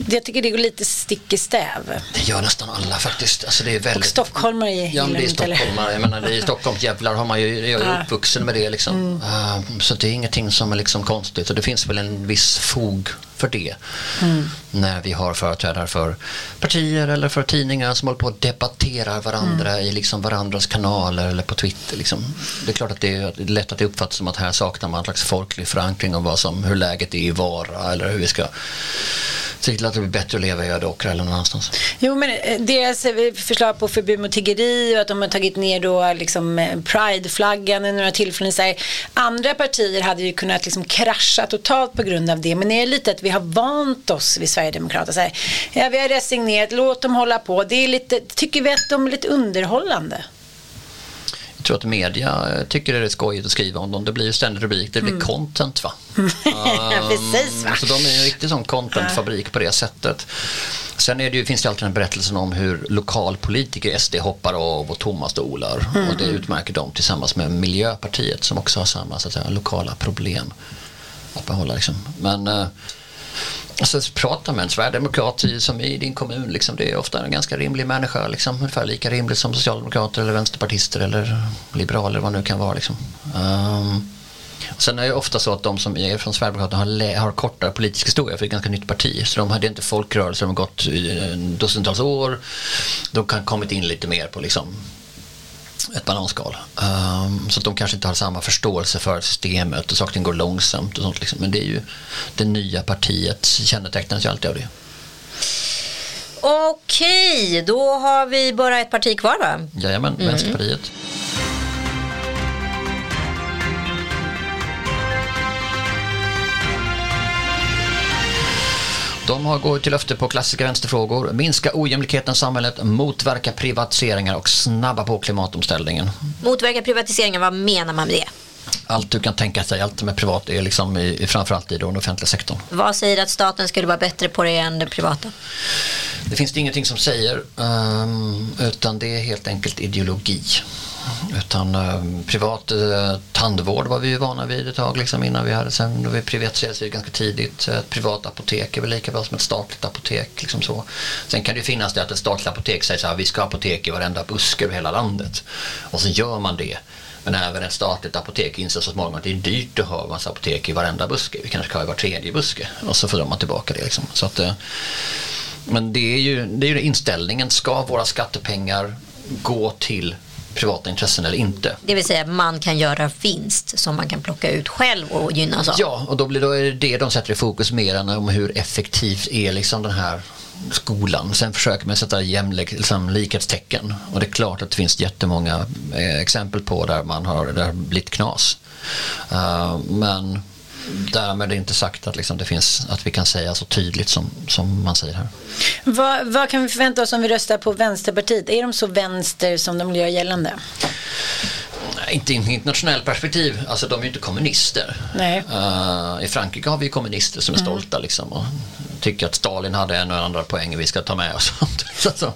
jag tycker det går lite stick i stäv. Det gör nästan alla faktiskt. Alltså det är väldigt... Och stockholmare i Ja, men det är stockholmare. Jag menar, det är Stockholms jävlar har man ju, jag är uppvuxen med det liksom. Mm. Uh, så det är ingenting som är liksom konstigt och det finns väl en viss fog för det. Mm. När vi har företrädare för partier eller för tidningar som håller på att debattera varandra mm. i liksom varandras kanaler eller på Twitter. Liksom. Det är klart att det är lätt att det uppfattas som att här saknar man en slags folklig förankring om vad som, hur läget är i Vara eller hur vi ska se till att det blir bättre att leva i Ödåkra eller någon annanstans. Jo, men eh, deras förslag på förbud mot tiggeri och att de har tagit ner då liksom eh, prideflaggan i några tillfällen. Så här. Andra partier hade ju kunnat liksom krascha totalt på grund av det. Men det är lite att vi har vant oss vid Sverigedemokrater. Så här. Ja, vi har resignerat, låt dem hålla på. Det är lite, tycker vi att de är lite underhållande? Jag tror att media tycker det är skojigt att skriva om dem. Det blir ju ständig rubrik, det blir mm. content va? *laughs* um, Precis va? Så de är en riktig sån contentfabrik på det sättet. Sen är det ju, finns det alltid den berättelsen om hur lokalpolitiker SD hoppar av och tomma stolar. Mm. Och det utmärker dem tillsammans med Miljöpartiet som också har samma så att säga, lokala problem att behålla. Liksom. Men uh, Alltså, prata med en sverigedemokrat som i din kommun, liksom, det är ofta en ganska rimlig människa. Liksom, ungefär lika rimlig som socialdemokrater eller vänsterpartister eller liberaler vad det nu kan vara. Liksom. Um, sen är det ofta så att de som är från Sverigedemokraterna har, har kortare politisk historia för det är ett ganska nytt parti. Så de hade inte folkrörelser, de har gått dussintals år. De kan kommit in lite mer på liksom, ett bananskal. Um, så att de kanske inte har samma förståelse för systemet och saker går långsamt och sånt. Liksom. Men det är ju det nya partiet kännetecknas ju alltid av det. Okej, då har vi bara ett parti kvar va? Jajamän, mm. Vänsterpartiet. De har gått till löfte på klassiska vänsterfrågor. Minska ojämlikheten i samhället, motverka privatiseringar och snabba på klimatomställningen. Motverka privatiseringar, vad menar man med det? Allt du kan tänka dig, allt som är privat är liksom i, framförallt i den offentliga sektorn. Vad säger att staten skulle vara bättre på det än det privata? Det finns det ingenting som säger, um, utan det är helt enkelt ideologi. Utan eh, privat eh, tandvård var vi ju vana vid ett tag liksom, innan vi hade, sen då vi privatiserades ganska tidigt. Eh, ett privat apotek är väl lika bra som ett statligt apotek. Liksom så. Sen kan det ju finnas det att ett statligt apotek säger så här, vi ska ha apotek i varenda buske över hela landet. Och så gör man det. Men även ett statligt apotek inser så småningom att det är dyrt att ha en massa apotek i varenda buske. Vi kanske ska ha i var tredje buske. Och så får man tillbaka det. Liksom. Så att, eh, men det är, ju, det är ju inställningen. Ska våra skattepengar gå till privata intressen eller inte. Det vill säga man kan göra vinst som man kan plocka ut själv och gynnas av. Ja, och då blir det det de sätter i fokus mer än om hur effektivt är liksom den här skolan. Sen försöker man sätta jämlik, liksom, likhetstecken och det är klart att det finns jättemånga eh, exempel på där man har, där det har blivit knas. Uh, men därmed är inte sagt att, liksom det finns, att vi kan säga så tydligt som, som man säger här. Vad, vad kan vi förvänta oss om vi röstar på Vänsterpartiet? Är de så vänster som de vill göra gällande? inte i internationell perspektiv, alltså de är ju inte kommunister. Uh, I Frankrike har vi kommunister som är mm. stolta liksom, och tycker att Stalin hade en och andra poäng vi ska ta med oss. *laughs* alltså,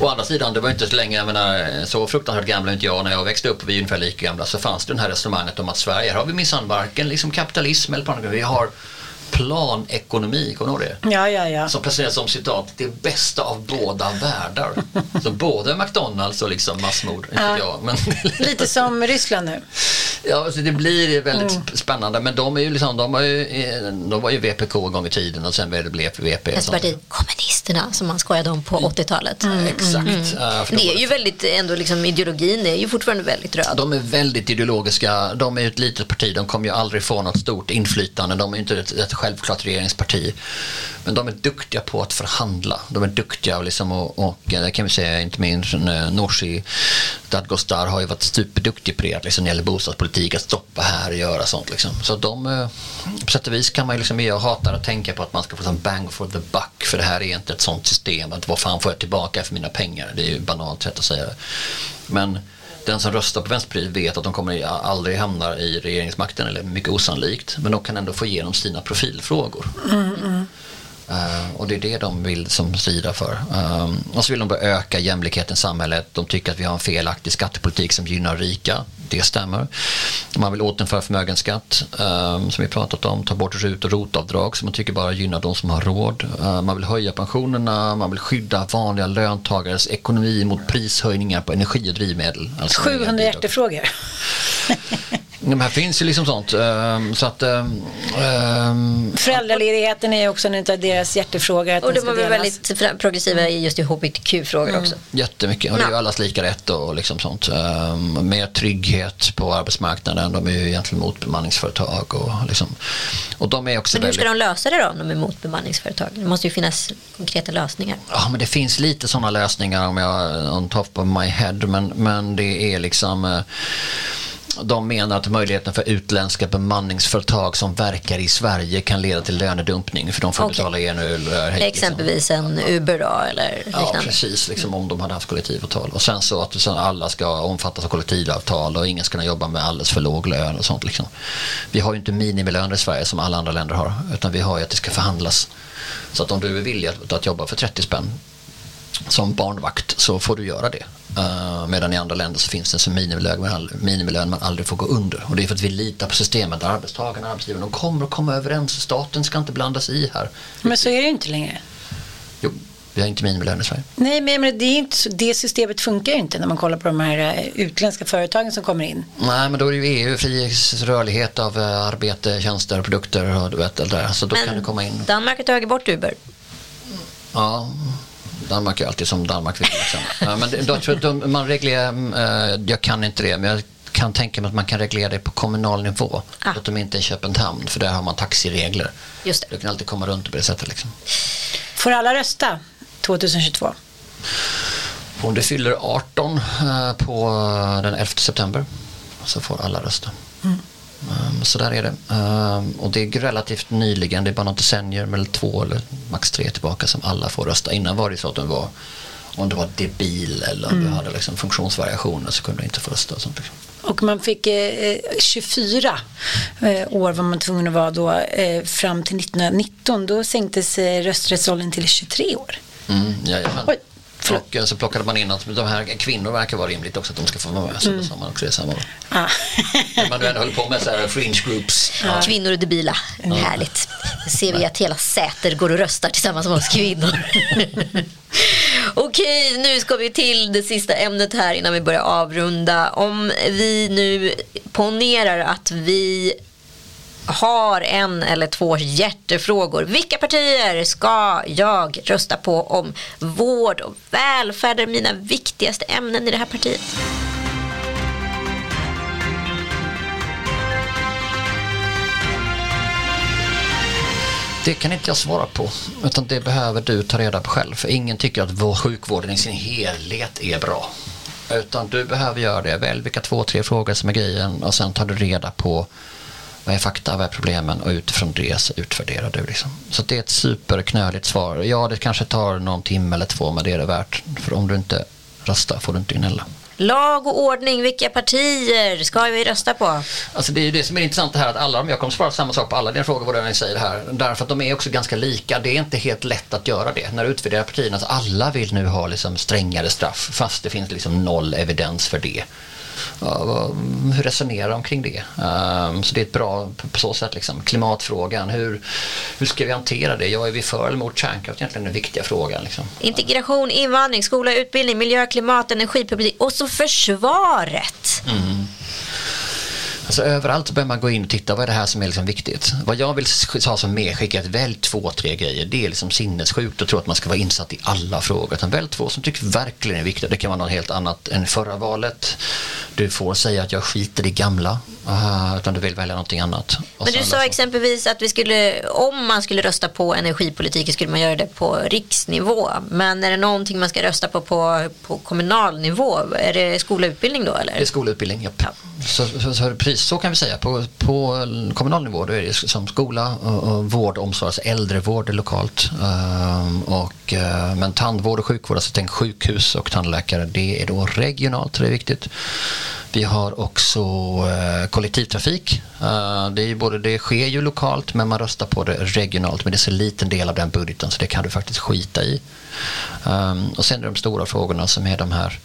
å andra sidan, det var inte så länge, jag menar, så fruktansvärt gamla inte jag. När jag växte upp, vi är ungefär lika gamla, så fanns det det här resonemanget om att Sverige, här har vi minsann varken liksom kapitalism eller på vi har planekonomi, kommer du ihåg det? Ja, ja, ja. Som presenteras som citat, det bästa av båda världar. *laughs* Så både McDonalds och liksom massmord. Ja. Jag, men... Lite som Ryssland nu. Ja, alltså det blir väldigt mm. spännande. Men de, är ju liksom, de, var ju, de var ju VPK en gång i tiden och sen blev det VP. Vänsterpartiet, kommunisterna som man skojade om på 80-talet. Mm. mm. Exakt. Mm. det är ju väldigt, ändå liksom, ideologin är ju fortfarande väldigt röd. De är väldigt ideologiska. De är ju ett litet parti. De kommer ju aldrig få något stort inflytande. De är inte ett, ett självklart regeringsparti. Men de är duktiga på att förhandla. De är duktiga liksom och, och eh, det kan vi säga inte minst eh, Nooshi Dadgostar har ju varit superduktig på det liksom, när det gäller bostadspolitik, att stoppa här och göra sånt. Liksom. Så de, eh, på sätt och vis kan man ju liksom, jag hatar att tänka på att man ska få en bang for the buck för det här är inte ett sånt system. Att vad fan får jag tillbaka för mina pengar? Det är ju banalt sätt att säga det. Men den som röstar på Vänsterpartiet vet att de kommer aldrig hamna i regeringsmakten eller mycket osannolikt. Men de kan ändå få igenom sina profilfrågor. Mm, mm. Uh, och det är det de vill som strida för. Um, och så vill de öka jämlikheten i samhället. De tycker att vi har en felaktig skattepolitik som gynnar rika. Det stämmer. Man vill återinföra förmögenskatt um, som vi pratat om. Ta bort RUT och ROT-avdrag som man tycker bara gynnar de som har råd. Uh, man vill höja pensionerna. Man vill skydda vanliga löntagares ekonomi mot prishöjningar på energi och drivmedel. Alltså 700 hjärtefrågor. *laughs* De här finns ju liksom sånt. Um, så att, um, Föräldraledigheten är också en av deras hjärtefrågor. och de var väl väldigt progressiva i just i hbtq-frågor mm. också. Jättemycket. Och det är ju allas lika rätt och liksom sånt. Um, mer trygghet på arbetsmarknaden. De är ju egentligen mot bemanningsföretag. Och, liksom. och de är också men hur ska de lösa det då om de är mot bemanningsföretag? Det måste ju finnas konkreta lösningar. Ja, men det finns lite sådana lösningar om jag on top of my head. Men, men det är liksom uh, de menar att möjligheten för utländska bemanningsföretag som verkar i Sverige kan leda till lönedumpning för de får okay. betala en öl. Liksom. Exempelvis en Uber då eller liknande? Ja precis, liksom, om de hade haft kollektivavtal. Och sen så att alla ska omfattas av kollektivavtal och ingen ska kunna jobba med alldeles för låg lön och sånt. Liksom. Vi har ju inte minimilöner i Sverige som alla andra länder har utan vi har ju att det ska förhandlas. Så att om du är villig att, att jobba för 30 spänn som barnvakt så får du göra det. Uh, medan i andra länder så finns det en som minimilön, minimilön man aldrig får gå under. Och det är för att vi litar på systemet där arbetstagarna och arbetsgivarna de kommer att komma överens. Staten ska inte blandas i här. Men så är det inte längre. Jo, vi har inte minimilön i Sverige. Nej, men det, är inte så, det systemet funkar ju inte när man kollar på de här eh, utländska företagen som kommer in. Nej, men då är det ju EU, fri rörlighet av eh, arbete, tjänster, produkter och du vet, det där. Så då men kan det komma in. Danmark har tagit bort Uber. Ja, Danmark är alltid som Danmark vill. Liksom. men då, de, man reglerar, eh, jag kan inte det, men jag kan tänka mig att man kan reglera det på kommunal nivå. Ah. Att de inte är Köpenhamn, för där har man taxiregler. Just det. Du kan alltid komma runt på det sättet. Liksom. Får alla rösta 2022? Om du fyller 18 eh, på den 11 september så får alla rösta. Mm. Um, så där är det. Um, och det är relativt nyligen, det är bara något decennier eller två eller max tre tillbaka som alla får rösta. Innan var det så att de var, om du var debil eller om mm. du hade liksom funktionsvariationer så kunde du inte få rösta. Och, sånt. Liksom. och man fick eh, 24 eh, år var man tvungen att vara då eh, fram till 1919. Då sänktes eh, rösträttsåldern till 23 år. Mm, Oj. Och så plockade man in att de här kvinnor verkar vara rimligt också att de ska få vara med. Så mm. sa *laughs* man också det samma. Ah. man ändå höll på med så här fringe groups. Ja. Kvinnor är debila. Mm. Härligt. Nu ser vi att hela Säter går och röstar tillsammans med oss kvinnor. *laughs* Okej, nu ska vi till det sista ämnet här innan vi börjar avrunda. Om vi nu ponerar att vi har en eller två hjärtefrågor. Vilka partier ska jag rösta på om vård och välfärd är mina viktigaste ämnen i det här partiet? Det kan inte jag svara på, utan det behöver du ta reda på själv. För ingen tycker att vår sjukvården i sin helhet är bra. Utan du behöver göra det. Välj vilka två, tre frågor som är grejen och sen tar du reda på vad är fakta, vad är problemen och utifrån det så utvärderar du. Liksom. Så det är ett superknöligt svar. Ja, det kanske tar någon timme eller två men det är det värt. För om du inte röstar får du inte gnälla. Lag och ordning, vilka partier ska vi rösta på? Alltså det är ju det som är intressant det här att alla, jag kommer svara samma sak på alla dina frågor vad ni säger här. Därför att de är också ganska lika. Det är inte helt lätt att göra det. När du utvärderar partierna, så alla vill nu ha liksom strängare straff fast det finns liksom noll evidens för det hur resonerar de kring det? Um, så det är ett bra på så sätt liksom. Klimatfrågan, hur, hur ska vi hantera det? Ja, är vi för eller mot kärnkraft egentligen den viktiga frågan. Liksom. Integration, invandring, skola, utbildning, miljö, klimat, energipolitik och så försvaret. Mm. Alltså överallt behöver man gå in och titta vad är det här som är liksom viktigt. Vad jag vill ha som medskick är att välj två, tre grejer. Det är liksom sinnessjukt att tro att man ska vara insatt i alla frågor. Utan välj två som tycker verkligen är viktiga. Det kan vara något helt annat än förra valet. Du får säga att jag skiter i gamla. Uh, utan du vill välja någonting annat. Men du sa exempelvis att vi skulle, om man skulle rösta på energipolitiken skulle man göra det på riksnivå. Men är det någonting man ska rösta på på, på kommunal nivå? Är det skola och utbildning då? Eller? Det är skola och utbildning, ja. ja. Så, så, så, precis så kan vi säga. På, på kommunal nivå då är det som skola, och, och vård, omsorg, alltså äldrevård lokalt. Um, och, uh, men tandvård och sjukvård, alltså tänk sjukhus och tandläkare, det är då regionalt, det är viktigt. Vi har också eh, kollektivtrafik. Eh, det, är både, det sker ju lokalt men man röstar på det regionalt men det är så liten del av den budgeten så det kan du faktiskt skita i. Um, och sen är de stora frågorna som är de här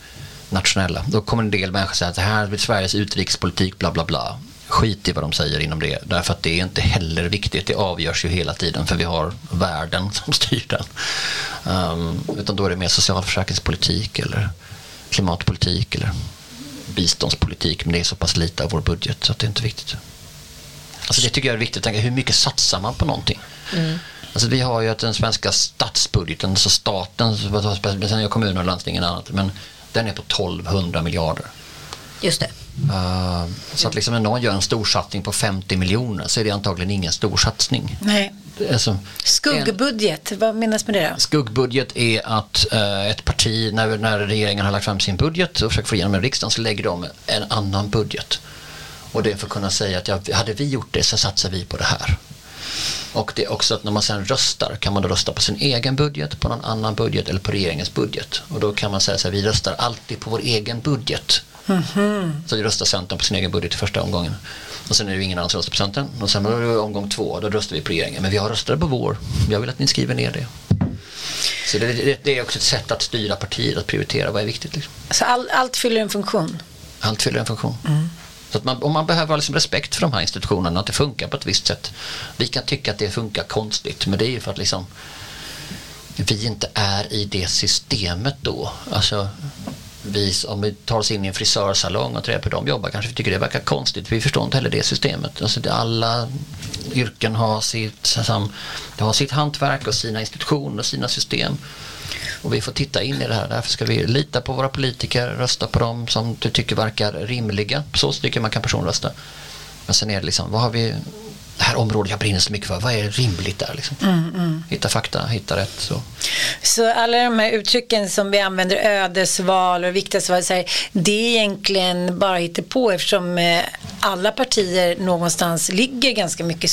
nationella. Då kommer en del människor säga att det här är Sveriges utrikespolitik bla bla bla. Skit i vad de säger inom det därför att det är inte heller viktigt. Det avgörs ju hela tiden för vi har världen *laughs* som styr den. Um, utan då är det mer socialförsäkringspolitik eller klimatpolitik eller biståndspolitik men det är så pass lite av vår budget så att det är inte viktigt. Alltså det tycker jag är viktigt att tänka, hur mycket satsar man på någonting? Mm. Alltså vi har ju att den svenska statsbudgeten, alltså staten, sen är kommuner och landsting och annat, men den är på 1200 miljarder. Just det. Uh, så att liksom när någon gör en storsatsning på 50 miljoner så är det antagligen ingen storsatsning. Nej. Alltså, Skuggbudget, en, vad menas med det då? Skuggbudget är att uh, ett parti, när, när regeringen har lagt fram sin budget och försöker få igenom en riksdagen så lägger de en annan budget. Och det är för att kunna säga att ja, hade vi gjort det så satsar vi på det här. Och det är också att när man sen röstar kan man då rösta på sin egen budget, på någon annan budget eller på regeringens budget. Och då kan man säga så här, vi röstar alltid på vår egen budget. Mm -hmm. Så röstar Centern på sin egen budget i första omgången. Och sen är det ingen annan som röstar på Centern. Och sen är det omgång två, då röstar vi på regeringen. Men vi har röstat på vår. Jag vill att ni skriver ner det. Så det, det, det är också ett sätt att styra partier, att prioritera vad är viktigt. Liksom. Så all, allt fyller en funktion? Allt fyller en funktion. Mm. Så att man, och man behöver liksom respekt för de här institutionerna, att det funkar på ett visst sätt. Vi kan tycka att det funkar konstigt, men det är ju för att liksom vi inte är i det systemet då. Alltså, vi, om vi tar oss in i en frisörsalong och träffar dem jobbar kanske vi tycker det verkar konstigt. Vi förstår inte heller det systemet. Alltså det, alla yrken har sitt, det har sitt hantverk och sina institutioner och sina system. Och vi får titta in i det här. Därför ska vi lita på våra politiker, rösta på dem som du tycker verkar rimliga. Så tycker man kan personrösta. Men sen är det liksom, vad har vi det här området jag brinner så mycket för, vad är rimligt där? Liksom? Mm, mm. Hitta fakta, hitta rätt. Så. så alla de här uttrycken som vi använder, ödesval och viktighetsval, det är egentligen bara på eftersom eh, alla partier någonstans ligger ganska mycket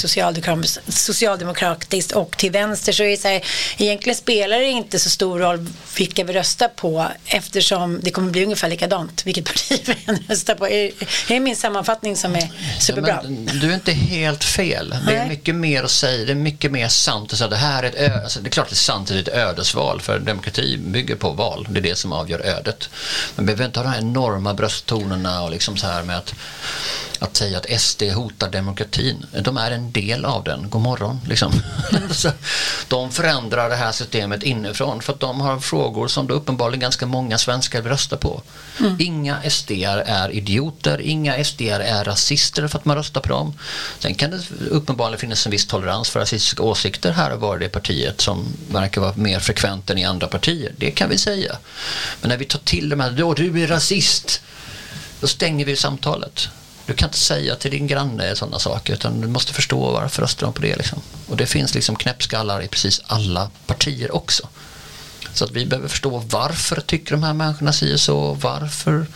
socialdemokratiskt och till vänster så är det så här, egentligen spelar det inte så stor roll vilka vi röstar på eftersom det kommer bli ungefär likadant vilket parti vi än röstar på. Är, det min sammanfattning som är superbra? Ja, du är inte helt fel. Det är mycket mer att säga, det är mycket mer sant att säga det här är ett ö alltså, det är klart det är sant att det är ett ödesval för demokrati bygger på val. Det är det som avgör ödet. Men vi behöver inte ha de här enorma brösttonerna och liksom så här med att att säga att SD hotar demokratin. De är en del av den. God morgon. Liksom. *laughs* de förändrar det här systemet inifrån för att de har frågor som då uppenbarligen ganska många svenskar vill rösta på. Mm. Inga SD är idioter, inga SD är rasister för att man röstar på dem. Sen kan det uppenbarligen finnas en viss tolerans för rasistiska åsikter här och var i det partiet som verkar vara mer frekvent än i andra partier. Det kan vi säga. Men när vi tar till de här, då du är rasist, då stänger vi samtalet. Du kan inte säga till din granne sådana saker utan du måste förstå varför röstar de på det. Liksom. Och det finns liksom knäppskallar i precis alla partier också. Så att vi behöver förstå varför tycker de här människorna si så, varför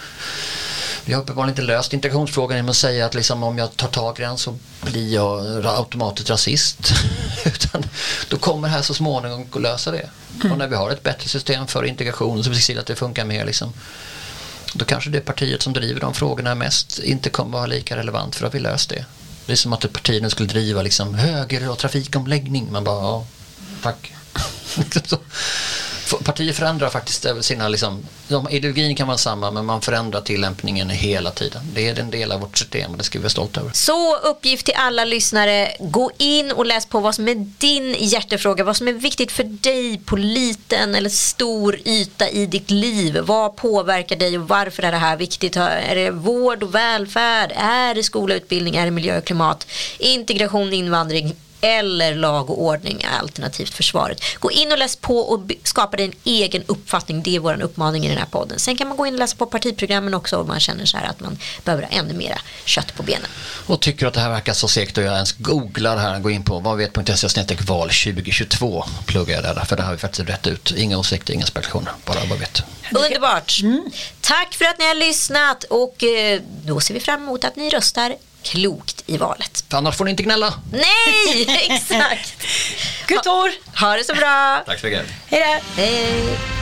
vi har uppenbarligen inte löst integrationsfrågan genom att säga att liksom, om jag tar tag i den så blir jag automatiskt rasist. *laughs* Utan då kommer det här så småningom att lösa det. Mm. Och när vi har ett bättre system för integration så vi ser till att det funkar mer liksom, då kanske det partiet som driver de frågorna mest inte kommer vara lika relevant för att vi löst det. Det är som att partierna skulle driva liksom höger och trafikomläggning. Man bara, ja, tack. *laughs* partier förändrar faktiskt eh, sina, liksom, ideologin kan vara samma men man förändrar tillämpningen hela tiden. Det är en del av vårt system och det ska vi vara stolta över. Så uppgift till alla lyssnare, gå in och läs på vad som är din hjärtefråga, vad som är viktigt för dig på liten eller stor yta i ditt liv. Vad påverkar dig och varför är det här viktigt? Är det vård och välfärd? Är det skola, utbildning? Är det miljö och klimat? Integration, invandring? Eller lag och ordning alternativt försvaret. Gå in och läs på och skapa dig en egen uppfattning. Det är vår uppmaning i den här podden. Sen kan man gå in och läsa på partiprogrammen också om man känner så här att man behöver ha ännu mera kött på benen. Och tycker att det här verkar så segt och jag ens googlar här, går in på vadvet.se val 2022 pluggar jag där för det har vi faktiskt rätt ut. Inga åsikter, inga spekulationer, bara vad vet. Underbart. Mm. Tack för att ni har lyssnat och eh, då ser vi fram emot att ni röstar klokt i valet. För annars får ni inte gnälla. Nej, *laughs* exakt. År. Ha, ha det så bra. Tack så mycket. Hej då. Hej.